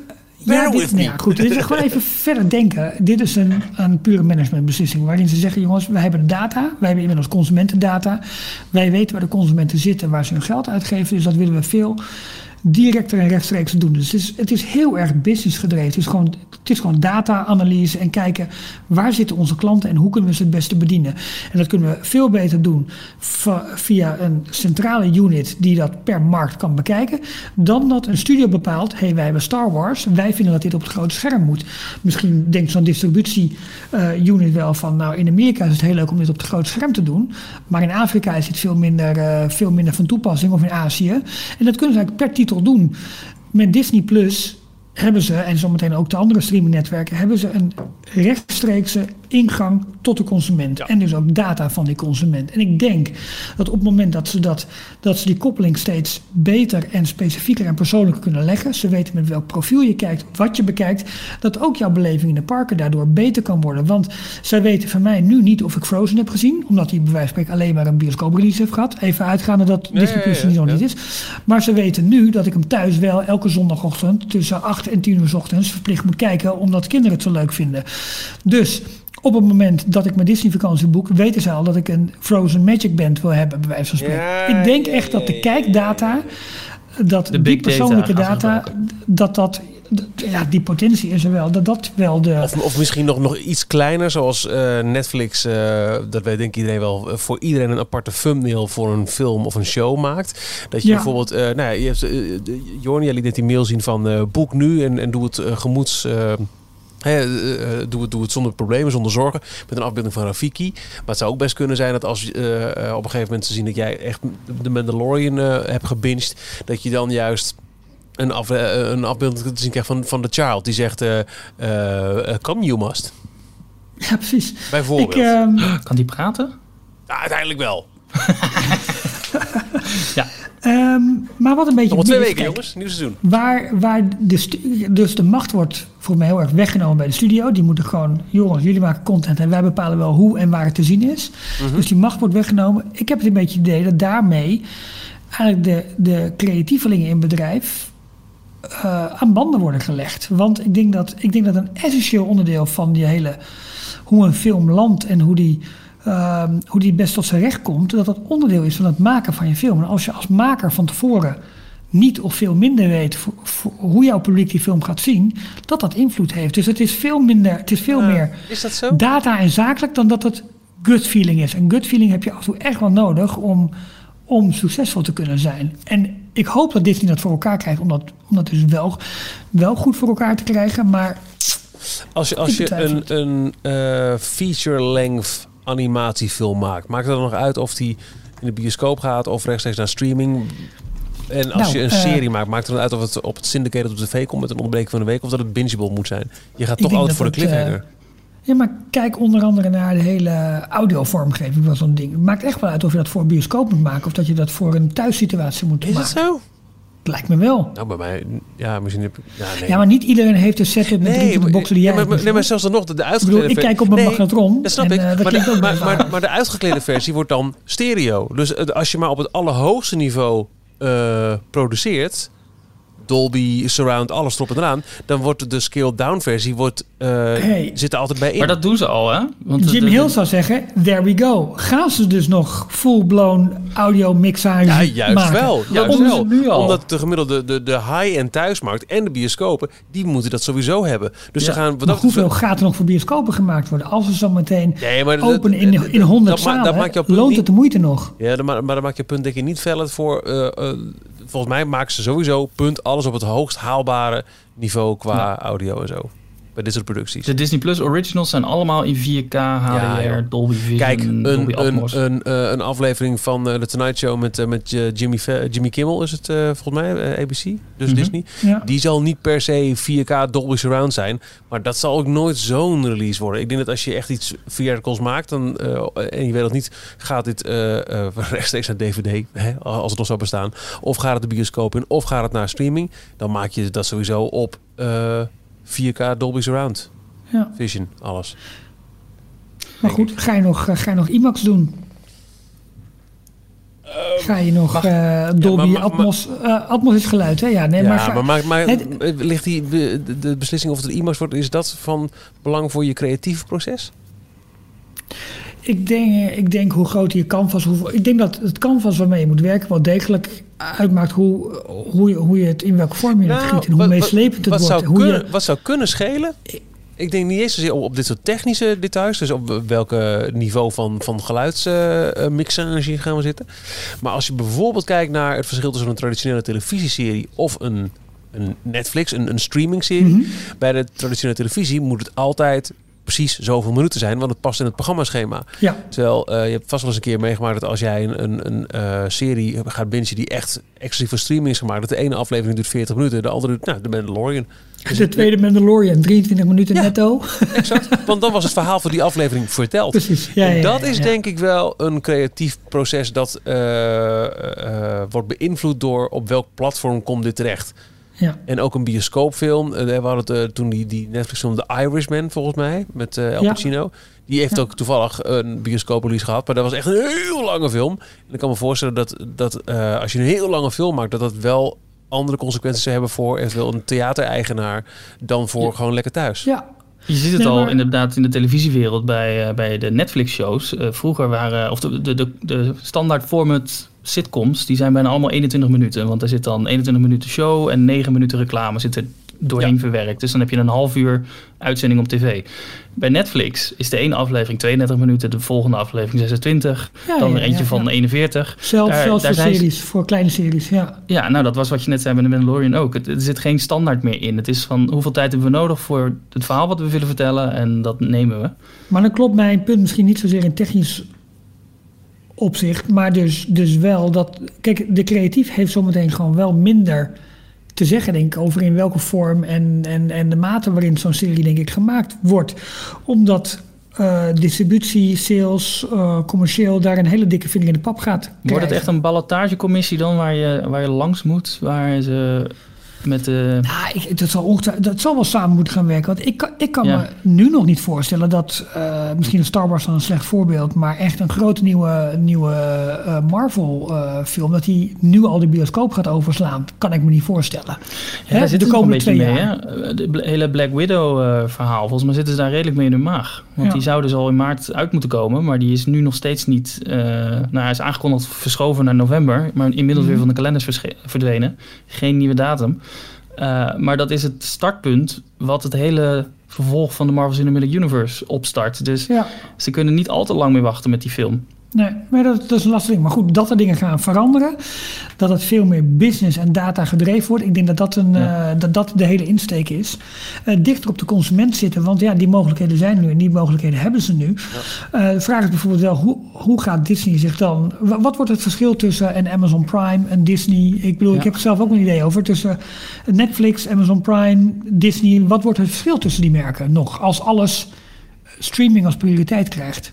Bear Ja, dit, nou ja, goed. Dit is gewoon even verder denken. Dit is een, een pure managementbeslissing. Waarin ze zeggen: jongens, wij hebben de data. Wij hebben inmiddels consumentendata. Wij weten waar de consumenten zitten, waar ze hun geld uitgeven. Dus dat willen we veel directer en rechtstreeks doen. Dus het is, heel erg business gedreven. Het is gewoon, het is gewoon data-analyse en kijken waar zitten onze klanten en hoe kunnen we ze het beste bedienen. En dat kunnen we veel beter doen via een centrale unit die dat per markt kan bekijken, dan dat een studio bepaalt: hé, hey, wij hebben Star Wars, wij vinden dat dit op het grote scherm moet. Misschien denkt zo'n distributie-unit wel van: nou, in Amerika is het heel leuk om dit op het grote scherm te doen, maar in Afrika is het veel minder, eh, veel minder van toepassing of in Azië. En dat kunnen ze eigenlijk per titel doen. Met Disney Plus hebben ze, en zometeen ook de andere streamingnetwerken, hebben ze een rechtstreekse ingang tot de consument. En dus ook data van die consument. En ik denk dat op het moment dat ze, dat, dat ze die koppeling steeds beter en specifieker en persoonlijker kunnen leggen, ze weten met welk profiel je kijkt, wat je bekijkt, dat ook jouw beleving in de parken daardoor beter kan worden. Want zij weten van mij nu niet of ik Frozen heb gezien, omdat die bij wijze van spreken alleen maar een bioscooprelease heeft gehad. Even uitgaande dat Ja, Disney Plus ja, niet niet is. Maar ze weten nu dat ik hem thuis wel elke zondagochtend tussen 8 en 10 uur 's ochtends verplicht moet kijken, omdat kinderen het zo leuk vinden. Dus op het moment dat ik mijn Disney vakantie boek, weten ze al dat ik een Frozen Magic Band wil hebben, bij wijze van spreken. Ja, ik denk ja, echt dat de kijkdata, dat De die big data persoonlijke ze data, dat dat, ja, die potentie is er wel, dat dat wel de... Of, of misschien nog, nog iets kleiner, zoals eh, Netflix, eh, dat weet denk ik iedereen wel, eh, voor iedereen een aparte thumbnail voor een film of een show maakt. Dat je Ja. bijvoorbeeld, eh, nou ja, je hebt, Jorn, jij liet net die mail zien van eh, boek nu en, en doe het eh, gemoeds... eh, eh, doe, het, doe het zonder problemen, zonder zorgen. Met een afbeelding van Rafiki. Maar het zou ook best kunnen zijn dat als eh, eh, op een gegeven moment te zien dat jij echt de Mandalorian eh, hebt gebinged. Dat je dan juist een, af, een afbeelding te zien krijgt van, van The Child. Die zegt, eh eh, eh, come you must. Ja, precies. Bijvoorbeeld. Ik, ehm, Kan die praten? Ja, uiteindelijk wel. ehm, maar wat een beetje... Nog twee weken, kijk, jongens. Nieuw seizoen. Waar, waar de dus de macht wordt voor mij heel erg weggenomen bij de studio. Die moeten gewoon, jongens, jullie maken content en wij bepalen wel hoe en waar het te zien is. Dus die macht wordt weggenomen. Ik heb het een beetje het idee dat daarmee eigenlijk de, de creatievelingen in bedrijf eh, aan banden worden gelegd. Want ik denk, dat, ik denk dat een essentieel onderdeel van die hele, hoe een film landt en hoe die, ehm, hoe die best tot zijn recht komt, dat dat onderdeel is van het maken van je film. En als je als maker van tevoren niet of veel minder weet voor, voor hoe jouw publiek die film gaat zien, dat dat invloed heeft. Dus het is veel minder, het is veel meer Is dat zo? data en zakelijk dan dat het gut feeling is. En gut feeling heb je af en toe echt wel nodig om, om succesvol te kunnen zijn. En ik hoop dat Disney dat voor elkaar krijgt, om dat, om dat dus wel, wel goed voor elkaar te krijgen. Maar Als je, als je een, een eh, feature-length animatiefilm maakt, maakt het dan nog uit of die in de bioscoop gaat of rechtstreeks naar streaming? En als Nou, je een eh, serie maakt, maakt het dan uit of het op het syndicated op tv komt met een onderbreking van de week of dat het bingeable moet zijn? Je gaat toch altijd voor de het, cliffhanger. Ja, maar kijk onder andere naar de hele audiovormgeving van zo'n ding. Het maakt echt wel uit of je dat voor een bioscoop moet maken of dat je dat voor een thuissituatie moet is maken. dat zo? Lijkt me wel. Nou, bij mij, ja, misschien heb ik... Ja, nee. Ja, maar niet iedereen heeft een setup met drie maar, boxen die jij ja, maar, hebt, nee, maar zelfs dan nog, de, uitgeklede bedoel, ik kijk op mijn Nee, magnetron. Dat snap en, ik. eh, maar, de, maar, maar, maar de uitgeklede versie wordt dan stereo. Dus als je maar op het allerhoogste niveau eh, produceert... Dolby, Surround, alles erop en eraan... dan wordt de scaled-down versie wordt, eh, Hey. zit er altijd bij in. Maar dat doen ze al, hè? Want Jim de- Hill zou zeggen, there we go. Gaan ze dus nog full-blown audio mixage ja, juist maken? wel. Juist doen ze wel. nu al. Omdat de gemiddelde de, de high-end thuismarkt en de bioscopen... die moeten dat sowieso hebben. Dus Ja. ze gaan... Wat Maar dat hoeveel gaat er nog voor bioscopen gemaakt worden? Als ze zo meteen Nee, maar dat- openen in, dat- in 100 dat ma- dat zalen, maakt jouw punt loont niet- het de moeite nog? Ja, dan, ma- maar dan maak je punt denk ik niet valid voor. eh, eh, volgens mij maken ze sowieso punt alles op het hoogst haalbare niveau qua Ja. audio en zo. Bij dit soort producties. De Disney Plus originals zijn allemaal in 4K, HDR. Dolby Vision, Kijk, Dolby een, een, Atmos. een, eh, een aflevering van eh, The Tonight Show met, eh, met Jimmy, Jimmy Kimmel is het volgens mij, ABC, dus Mhm. Disney. Ja. Die zal niet per se 4K Dolby Surround zijn, maar dat zal ook nooit zo'n release worden. Ik denk dat als je echt iets theatricals maakt dan, en je weet nog niet, gaat dit rechtstreeks naar DVD, hè, als het nog zou bestaan, of gaat het de bioscoop in, of gaat het naar streaming, dan maak je dat sowieso op 4K Dolby Surround. Ja. Vision, alles. Maar goed, ga je nog, eh, ga je nog IMAX doen? ga je nog Mag- eh, Dolby maar- Atmos... eh, Atmos is geluid, hè? Ja, nee, ja, maar... ga- maar, maar, het- ligt die, de, de beslissing of het IMAX wordt, is dat van belang voor je creatieve proces? Ik denk, ik denk hoe groot je canvas... Hoe, ik denk dat het canvas waarmee je moet werken... wel degelijk uitmaakt hoe, hoe, je, hoe je het in welke vorm je het giet... en hoe wat- meeslepend het wat, wordt. zou kunnen, je, wat zou kunnen schelen? Ik denk niet eens zozeer op, op dit soort technische details. Dus op welke niveau van, van geluidsmixage gaan we zitten. Maar als je bijvoorbeeld kijkt naar het verschil tussen een traditionele televisieserie of een, een Netflix, een, een streamingserie. Mhm. Bij de traditionele televisie moet het altijd precies zoveel minuten zijn, want het past in het programmaschema. ja, Terwijl eh, je hebt vast wel eens een keer meegemaakt dat als jij een, een, een eh, serie gaat bingen die echt exclusief voor streaming is gemaakt, dat de ene aflevering duurt 40 minuten, de andere duurt, nou, de Mandalorian. de tweede Mandalorian, 23 minuten Ja. netto. Exact. Want dan was het verhaal voor die aflevering verteld. Precies, ja, en dat ja, is denk ik wel een creatief proces dat eh, wordt beïnvloed door op welk platform komt dit terecht. Ja. En ook een bioscoopfilm. Eh, we hadden het eh, toen die, die Netflix film The Irishman volgens mij met eh El Ja. Pacino. Die heeft Ja. ook toevallig een bioscooprelease gehad. Maar dat was echt een heel lange film. En ik kan me voorstellen dat, dat eh, als je een heel lange film maakt... dat dat wel andere consequenties zou hebben voor eventueel een theatereigenaar... dan voor gewoon lekker thuis. ja, Je ziet het Nee, al inderdaad in de televisiewereld bij, eh, bij de Netflix-shows. Eh, vroeger waren, of de, de, de, de standaard format sitcoms, die zijn bijna allemaal 21 minuten. Want er zit dan 21 minuten show en 9 minuten reclame zit er doorheen Ja. verwerkt. Dus dan heb je een half uur uitzending op tv. Bij Netflix is de ene aflevering 32 minuten, de volgende aflevering 26, Ja, dan ja, eentje van ja. 41. Zelf, Daar- zelfs daar voor ze- series, voor kleine series, ja. Ja, nou dat was wat je net zei bij de Mandalorian ook. Het, er zit geen standaard meer in. Het is van hoeveel tijd hebben we nodig voor het verhaal wat we willen vertellen en dat nemen we. Maar dan klopt mijn punt misschien niet zozeer in technisch opzicht, maar dus, dus wel dat... Kijk, de creatief heeft zometeen gewoon wel minder te zeggen, denk ik, over in welke vorm en, en, en de mate waarin zo'n serie, denk ik, gemaakt wordt. Omdat eh, distributie, sales, eh, commercieel daar een hele dikke vinger in de pap gaat. Wordt het echt een ballotagecommissie dan waar je, waar je langs moet? Waar ze met de... Nou, ik, dat, zal ongetwijfeld- dat zal wel samen moeten gaan werken. Want ik, kan- ik kan Ja. me nu nog niet voorstellen dat... eh, misschien een Star Wars dan een slecht voorbeeld... maar echt een grote nieuwe, nieuwe eh, Marvel-film... dat die nu al de bioscoop gaat overslaan. Kan ik me niet voorstellen. Ja, daar zit het nog een beetje mee, hè? De bl- hele Black Widow eh, verhaal. Volgens mij zitten ze daar redelijk mee in de maag. Want Ja. die zou dus al in maart uit moeten komen. Maar die is nu nog steeds niet... eh, nou, hij is aangekondigd verschoven naar november. Maar inmiddels Mhm. weer van de kalenders verdwenen. Geen nieuwe datum. Eh, maar dat is het startpunt wat het hele vervolg van de Marvel Cinematic Universe opstart. Dus Ja, ze kunnen niet al te lang meer wachten met die film. Nee, maar dat, dat is een lastig ding. Maar goed, dat er dingen gaan veranderen. Dat het veel meer business en data gedreven wordt. Ik denk dat dat, een, Ja. eh, dat, dat de hele insteek is. Eh, dichter op de consument zitten. Want ja, die mogelijkheden zijn nu en die mogelijkheden hebben ze nu. Eh, de vraag is bijvoorbeeld wel, hoe, hoe gaat Disney zich dan... wa- Wat wordt het verschil tussen een Amazon Prime en Disney? Ik bedoel, Ja. ik heb er zelf ook een idee over. Tussen Netflix, Amazon Prime, Disney. Wat wordt het verschil tussen die merken nog? Als alles streaming als prioriteit krijgt.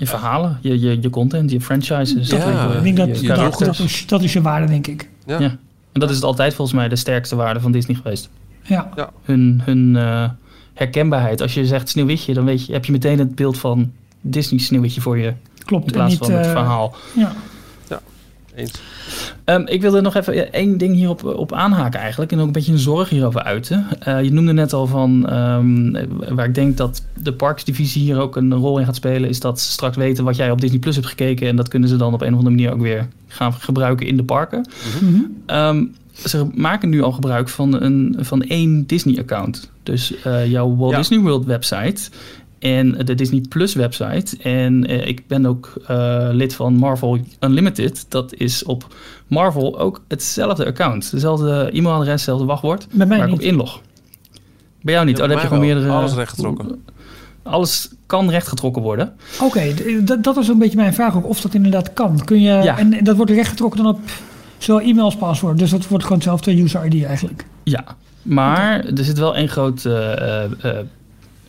Je verhalen, je, je, je content, je franchises. Ja, je, Ik denk dat, je dat, dat, is, dat is je waarde, denk ik. Ja. Ja. En dat is het altijd volgens mij de sterkste waarde van Disney geweest. Ja, Hun, hun eh, herkenbaarheid. Als je zegt Sneeuwwitje, dan weet je, heb je meteen het beeld van Disney Sneeuwwitje voor je. In klopt. En plaats niet, van het eh, verhaal. Ja. Eens. Ehm, ik wilde nog even één ding hierop op aanhaken eigenlijk. En ook een beetje een zorg hierover uiten. Eh, je noemde net al van, ehm, waar ik denk dat de parksdivisie hier ook een rol in gaat spelen. Is dat ze straks weten wat jij op Disney Plus hebt gekeken. En dat kunnen ze dan op een of andere manier ook weer gaan gebruiken in de parken. Mhm. Ehm, ze maken nu al gebruik van, een, van één Disney-account. Dus eh, jouw Walt Ja. Disney World website en de Disney Plus website. En eh, ik ben ook eh, lid van Marvel Unlimited. Dat is op Marvel ook hetzelfde account. Dezelfde e-mailadres, hetzelfde wachtwoord. Bij mij waar ik op niet. inlog. Bij jou niet. Ja, oh, dan heb je gewoon wel. meerdere... Alles rechtgetrokken. Alles kan rechtgetrokken worden. Oké, dat was een beetje mijn vraag ook, of dat inderdaad kan. Kun je, Ja. En dat wordt rechtgetrokken dan op zowel e-mail als paswoord. Dus dat wordt gewoon hetzelfde user ID eigenlijk. Ja, maar er zit wel één groot eh, eh, eh,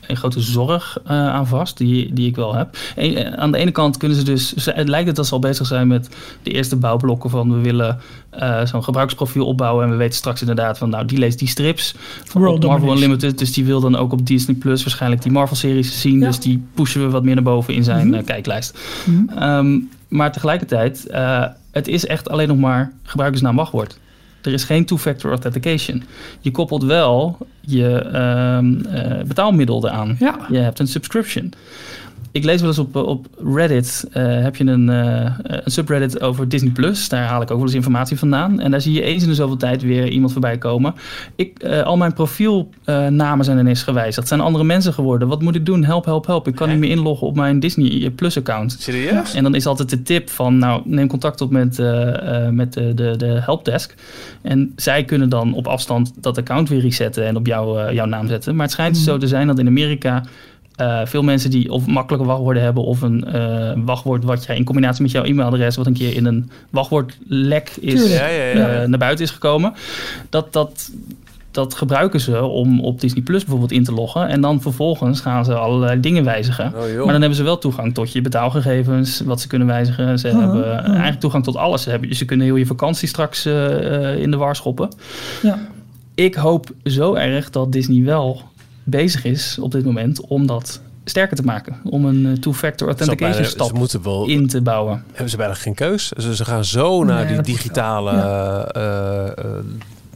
een grote zorg uh, aan vast, die, die ik wel heb. En, aan de ene kant kunnen ze dus, het lijkt het dat ze al bezig zijn met de eerste bouwblokken van we willen uh, zo'n gebruiksprofiel opbouwen en we weten straks inderdaad van nou die leest die strips van World Marvel Unlimited, dus die wil dan ook op Disney Plus waarschijnlijk die Marvel series zien, ja. dus die pushen we wat meer naar boven in zijn mm -hmm. kijklijst. Mm -hmm. um, maar tegelijkertijd, het is echt alleen nog maar gebruikersnaam wachtwoord. Er is geen two-factor authentication. Je koppelt wel je uh, betaalmiddel eraan. Ja. Je hebt een subscription. Ik lees wel eens op, op Reddit, uh, heb je een, uh, een subreddit over Disney+. Plus. Daar haal ik ook wel eens informatie vandaan. En daar zie je eens in de zoveel tijd weer iemand voorbij komen. Ik, uh, al mijn profielnamen zijn ineens gewijzigd. Het zijn andere mensen geworden. Wat moet ik doen? Help, help, help. Ik kan niet meer inloggen op mijn Disney Plus account. Serieus? En dan is altijd de tip van, nou, neem contact op met, met de, de, de helpdesk. En zij kunnen dan op afstand dat account weer resetten en op jou, jouw naam zetten. Maar het schijnt mm. zo te zijn dat in Amerika... Uh, veel mensen die of makkelijke wachtwoorden hebben of een uh, wachtwoord wat jij in combinatie met jouw e-mailadres, wat een keer in een wachtwoordlek is ja, ja, ja. Uh, naar buiten is gekomen, dat, dat, dat gebruiken ze om op Disney Plus bijvoorbeeld in te loggen. En dan vervolgens gaan ze allerlei dingen wijzigen. Oh, maar dan hebben ze wel toegang tot je betaalgegevens, wat ze kunnen wijzigen. Ze Uh-huh, hebben eigenlijk toegang tot alles. Ze, hebben, ze kunnen heel je vakantie straks in de war schoppen. Ja. Ik hoop zo erg dat Disney wel bezig is op dit moment om dat sterker te maken. Om een two-factor authentication stap wel, in te bouwen. Hebben ze bijna geen keus? Dus ze gaan zo naar Nee, die digitale wel- eh, eh,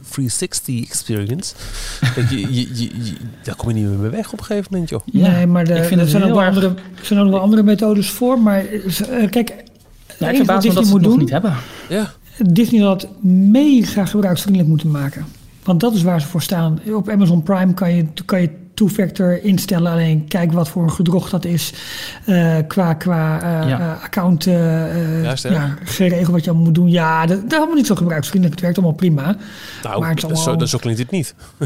360 experience. dat je, je, je, je- daar kom je niet meer mee weg op een gegeven moment, joh. Ja, nee, maar de, ik vind er zijn ook wel erg- andere, er zijn ook wel andere methodes voor. Maar eh, kijk, Ja, ik verbaas me dat ze moet het nog doen, niet hebben. Ja, Disney had het mega gebruiksvriendelijk moeten maken. Want dat is waar ze voor staan. Op Amazon Prime kan je, kan je two-factor instellen. Alleen kijk wat voor een gedrocht dat is eh, qua, qua eh, Ja. eh, account Juist, hè? ja, geregeld wat je allemaal moet doen. Ja, dat, dat is allemaal niet zo gebruiksvriendelijk. Het werkt allemaal prima. nou, Maar het zo, allemaal- dat zo klinkt het niet.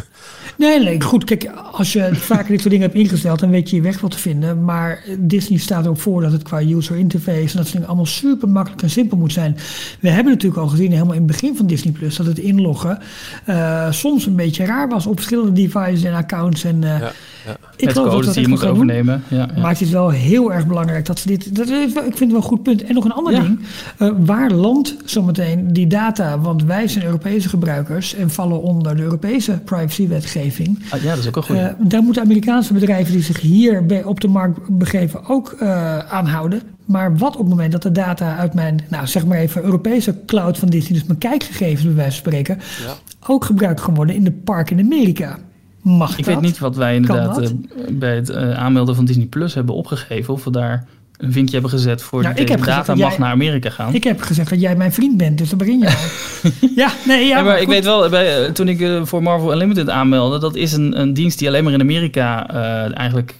Nee, nee, goed. Kijk, als je vaker dit soort dingen hebt ingesteld, dan weet je je weg wel te vinden. Maar Disney staat er ook voor dat het qua user interface en dat soort dingen allemaal super makkelijk en simpel moet zijn. We hebben natuurlijk al gezien, helemaal in het begin van Disney Plus, dat het inloggen eh, soms een beetje raar was op verschillende devices en accounts. En, eh, Ja, ja. ik geloof dat dat die je echt moet overnemen. Ja, ja. Maar het is wel heel erg belangrijk dat ze dit. Dat is, wel- ik vind het wel een goed punt. En nog een ander Ja. ding. Eh, waar landt zometeen die data? Want wij zijn Europese gebruikers en vallen onder de Europese privacywetgeving. Ah, ja, dat is ook een goede. Eh, daar moeten Amerikaanse bedrijven die zich hier op de markt begeven ook eh aanhouden. Maar wat op het moment dat de data uit mijn, nou zeg maar even, Europese cloud van Disney, dus mijn kijkgegevens bij wijze van spreken, Ja. ook gebruikt kan worden in de park in Amerika? Mag ik dat? weet niet wat wij inderdaad eh, bij het aanmelden van Disney Plus hebben opgegeven. Of we daar een vinkje hebben gezet voor Nou, de ik heb gezegd data dat mag jij- naar Amerika gaan. Ik heb gezegd dat jij mijn vriend bent, dus dan begin je al. ja, nee, ja. Maar ik weet wel, bij, eh, toen ik eh, voor Marvel Unlimited aanmeldde, dat is een, een dienst die alleen maar in Amerika eh, eigenlijk,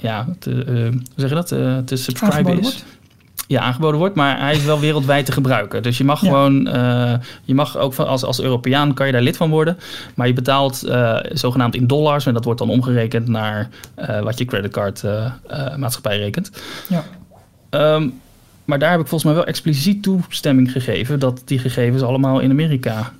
ja, te, hoe zeg je dat, te subscriben is. Ja, aangeboden wordt, maar hij is wel wereldwijd te gebruiken. Dus je mag Ja. gewoon, eh, je mag ook van, als, als Europeaan kan je daar lid van worden. Maar je betaalt eh, zogenaamd in dollars en dat wordt dan omgerekend naar eh, wat je creditcardmaatschappij rekent. Ja. Ehm, maar daar heb ik volgens mij wel expliciet toestemming gegeven dat die gegevens allemaal in Amerika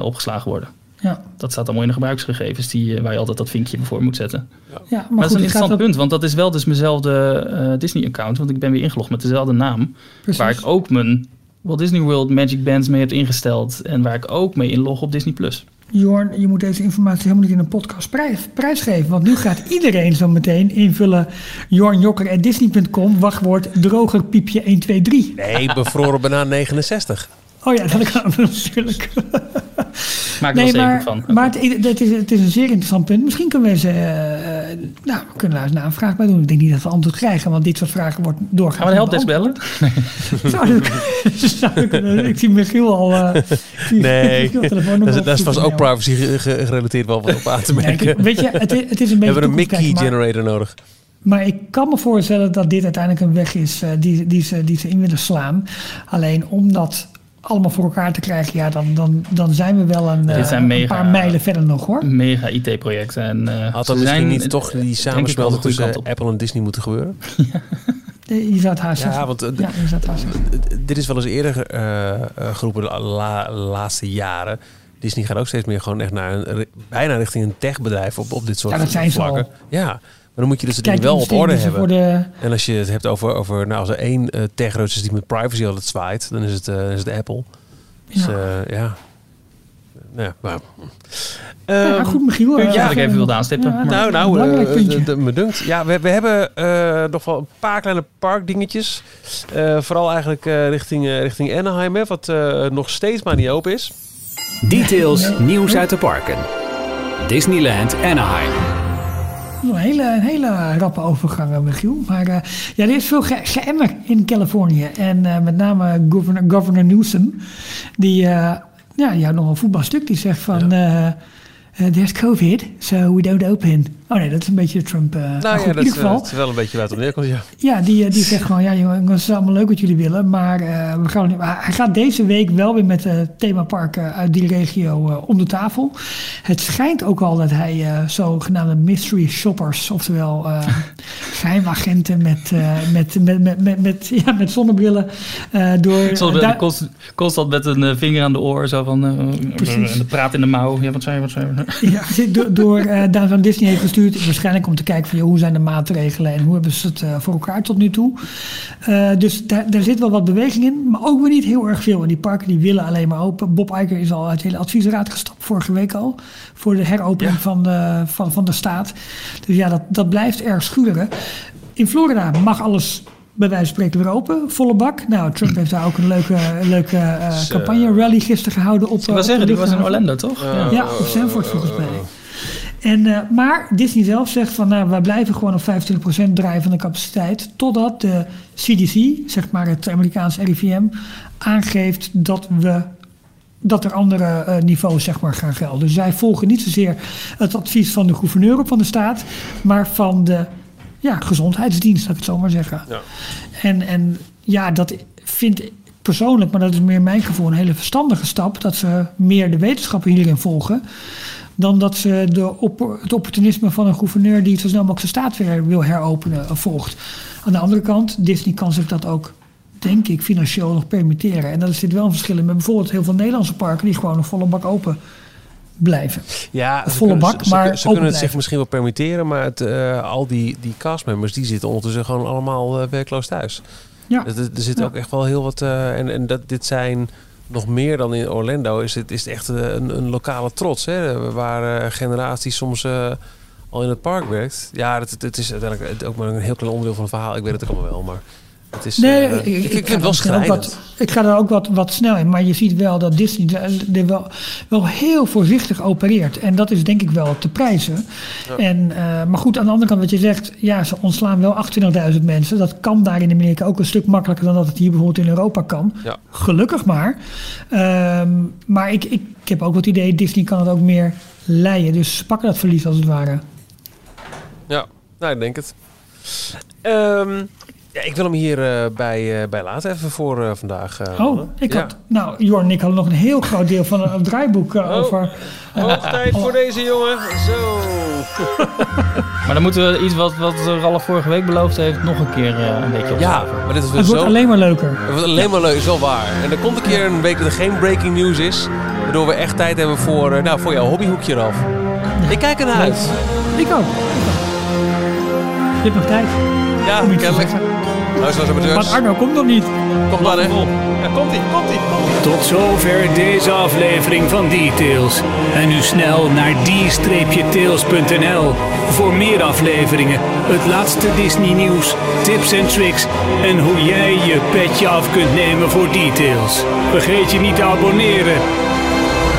opgeslagen worden. Ja, Dat staat allemaal in de gebruiksgegevens die, eh, waar je altijd dat vinkje voor moet zetten. ja, maar, Maar, dat goed, is een interessant punt, want dat is wel dus mijnzelfde eh, Disney-account. Want ik ben weer ingelogd met dezelfde naam. Precies. Waar ik ook mijn Walt Disney World Magic Bands mee heb ingesteld. En waar ik ook mee inlog op Disney+. Plus. Jorn, je moet deze informatie helemaal niet in een podcast prijs, prijsgeven. Want nu gaat iedereen zo meteen invullen jornjokker.disney.com, wachtwoord droger piepje 123. Nee, bevroren banaan 69. Oh ja, dat kan natuurlijk. Maak er Nee, wel maar, van. maar het, het, is, het is een zeer interessant punt. Misschien kunnen we ze, eh, eh, nou, we kunnen daar eens na een vraag bij doen. Ik denk niet dat we antwoord krijgen, want dit soort vragen wordt doorgaan. Gaan we de helpdesk bellen? Zou dat- zou dat kunnen? Ik zie Michiel al. eh, Nee, dat dat is vast ook privacy ge- ge- gerelateerd wel wat op aan te Nee, merken. weet je, het is, het is een We beetje. hebben een Mickey generator nodig. Maar ik kan me voorstellen dat dit uiteindelijk een weg is die, die, ze, die ze in willen slaan. Alleen om dat allemaal voor elkaar te krijgen, ja, dan, dan, dan zijn we wel een, eh, zijn een mega- paar mijlen verder nog hoor. Mega IT-projecten. En, eh, Had ze dan misschien zijn, niet toch eh, die wel samensmelting tussen. Apple en Disney moeten gebeuren? Eh, Je zou het haast Ja, zeggen. want eh, Ja, je zou het haast zeggen. d- dit is wel eens eerder eh, eh, geroepen de la- laatste jaren. Disney gaat ook steeds meer gewoon echt naar een, bijna richting een techbedrijf op, op dit soort Ja, dat zijn ze vlakken. al. Ja, dan moet je dus de Kijk, dingen wel op orde hebben. Voor de, En als je het hebt over, over nou, als er één uh, techreus is die met privacy altijd zwaait, dan is het, uh, is het Apple. Dus Ja. ja. ja. Ja, maar, ja, Ehm, goed, Michiel. puntje eh, dat ik even wilde aanstippen. ja, maar- Nou, nou, belangrijk eh, puntje. de- de- me dunkt. Ja, we, we hebben eh, nog wel een paar kleine parkdingetjes. Eh, vooral eigenlijk eh, richting, eh, richting Anaheim, hè, wat eh, nog steeds maar niet open is. Details nieuws uit de parken. Disneyland Anaheim. Een hele, een hele rappe overgang, eh, Michiel. Maar eh, ja, er is veel ge geëmmer in Californië. En eh, met name governor, governor Newsom. Die, eh, ja, die houdt nog een voetbalstuk. Die zegt van... there's COVID, so we don't open. Oh nee, dat is een beetje Trump. eh, maar Nou goed, ja, in dat ieder is, geval... eh, het is wel een beetje waar het op neerkomt, ja. Ja, die, eh, die zegt gewoon, ja jongens, het is allemaal leuk wat jullie willen, maar eh, we gaan hij gaat deze week wel weer met de themaparken uit die regio eh, om de tafel. Het schijnt ook al dat hij eh, zogenaamde mystery shoppers, oftewel eh geheimagenten met, eh, met, met, met, met, met, ja, met zonnebrillen eh, door... Eh, constant, constant met een eh, vinger aan de oor, zo van eh, Precies. en de praat in de mouw. Ja, wat zei je, wat zei je? Ja, door, door eh, Disney heeft gestuurd. Waarschijnlijk om te kijken van joh, hoe zijn de maatregelen en hoe hebben ze het eh, voor elkaar tot nu toe. Eh, dus daar, daar zit wel wat beweging in, maar ook weer niet heel erg veel. En die parken die willen alleen maar open. Bob Iger is al uit de hele adviesraad gestapt vorige week al. Voor de heropening Ja. van, de, van, van de staat. Dus ja, dat, dat blijft erg schuren. In Florida mag alles bij wijze van spreken weer open. Volle bak. Nou, Trump heeft daar ook een leuke, leuke eh, Zo. campagne rally gisteren gehouden op Ik wil zeggen, die was in. Orlando, toch? Ja. Ja, op Stanford volgens mij. En, eh, maar Disney zelf zegt van nou, wij blijven gewoon op 25% draaien van de capaciteit. Totdat de CDC, zeg maar het Amerikaanse RIVM, aangeeft dat we dat er andere eh, niveaus zeg maar, gaan gelden. Dus zij volgen niet zozeer het advies van de gouverneur van de staat, maar van de ja, gezondheidsdienst, laat ik het zo maar zeggen. Ja. En, en ja, dat vind ik persoonlijk, maar dat is meer mijn gevoel, een hele verstandige stap. Dat ze meer de wetenschappen hierin volgen. Dan dat ze de op, het opportunisme van een gouverneur die zo snel mogelijk zijn staat weer wil heropenen eh, volgt. Aan de andere kant, Disney kan zich dat ook, denk ik, financieel nog permitteren. En dat zit wel een verschil in met bijvoorbeeld heel veel Nederlandse parken die gewoon een volle bak open blijven. Ja, volle kunnen- bak, ze, maar ze kunnen het zich misschien wel permitteren, maar het, eh, al die, die castmembers die zitten ondertussen gewoon allemaal eh, werkloos thuis. Ja, Er, er zit Ja. ook echt wel heel wat. en en dat, dit zijn nog meer dan in Orlando. Is het, is echt eh, een, een lokale trots. Hè? Waar eh, generaties soms eh, al in het park werkt. Ja, het, het, is uiteindelijk ook maar een heel klein onderdeel van het verhaal. Ik weet het ook allemaal wel. Maar het is. Nee, eh, ik, ik, vind het wel ga ook schrijnend. wat- Ik ga er ook wat, wat snel in. Maar je ziet wel dat Disney er- wel, wel heel voorzichtig opereert. En dat is denk ik wel te prijzen. Ja. En, eh, maar goed, aan de andere kant wat je zegt. Ja, ze ontslaan wel 28.000 mensen. Dat kan daar in Amerika ook een stuk makkelijker dan dat het hier bijvoorbeeld in Europa kan. Ja. Gelukkig maar. Ehm, maar ik, ik, ik heb ook wat idee, Disney kan het ook meer leiden. Dus ze pakken dat verlies als het ware. Ja, nou, ik denk het. Ehm, ja, ik wil hem hier eh, bij, eh, bij laten even voor eh, vandaag. eh, Oh, mannen. ik Ja. had, nou, Jor en ik hadden nog een heel groot deel van een, draaiboek Oh. over. Hoog tijd voor deze jongen. Zo. Maar dan moeten we iets wat, wat Ralf vorige week beloofd heeft, nog een keer eh, een beetje Ja, opschrijven. maar dit is weer Het wordt zo... alleen maar leuker. Het wordt alleen maar leuk, is wel waar. En er komt een keer een week dat er geen breaking news is. Waardoor we echt tijd hebben voor, nou, voor jouw hobbyhoekje eraf. Ik kijk ernaar uit. Ik ook. Je hebt nog tijd. Ja, om iets te kennelijk. zeggen. Luisteraars en Maar. Arno komt nog niet. Kom maar, hè. Ja, komt-ie, komt-ie, komt-ie. Tot zover deze aflevering van Details. En nu snel naar d-tails.nl voor meer afleveringen, het laatste Disney nieuws, tips en tricks en hoe jij je petje af kunt nemen voor Details. Vergeet je niet te abonneren.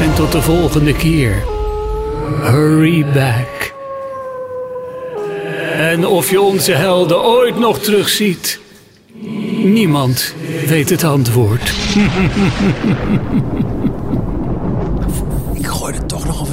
En tot de volgende keer. Hurry back. En of je onze helden ooit nog terugziet. Niemand weet het antwoord. Ik gooi er toch nog een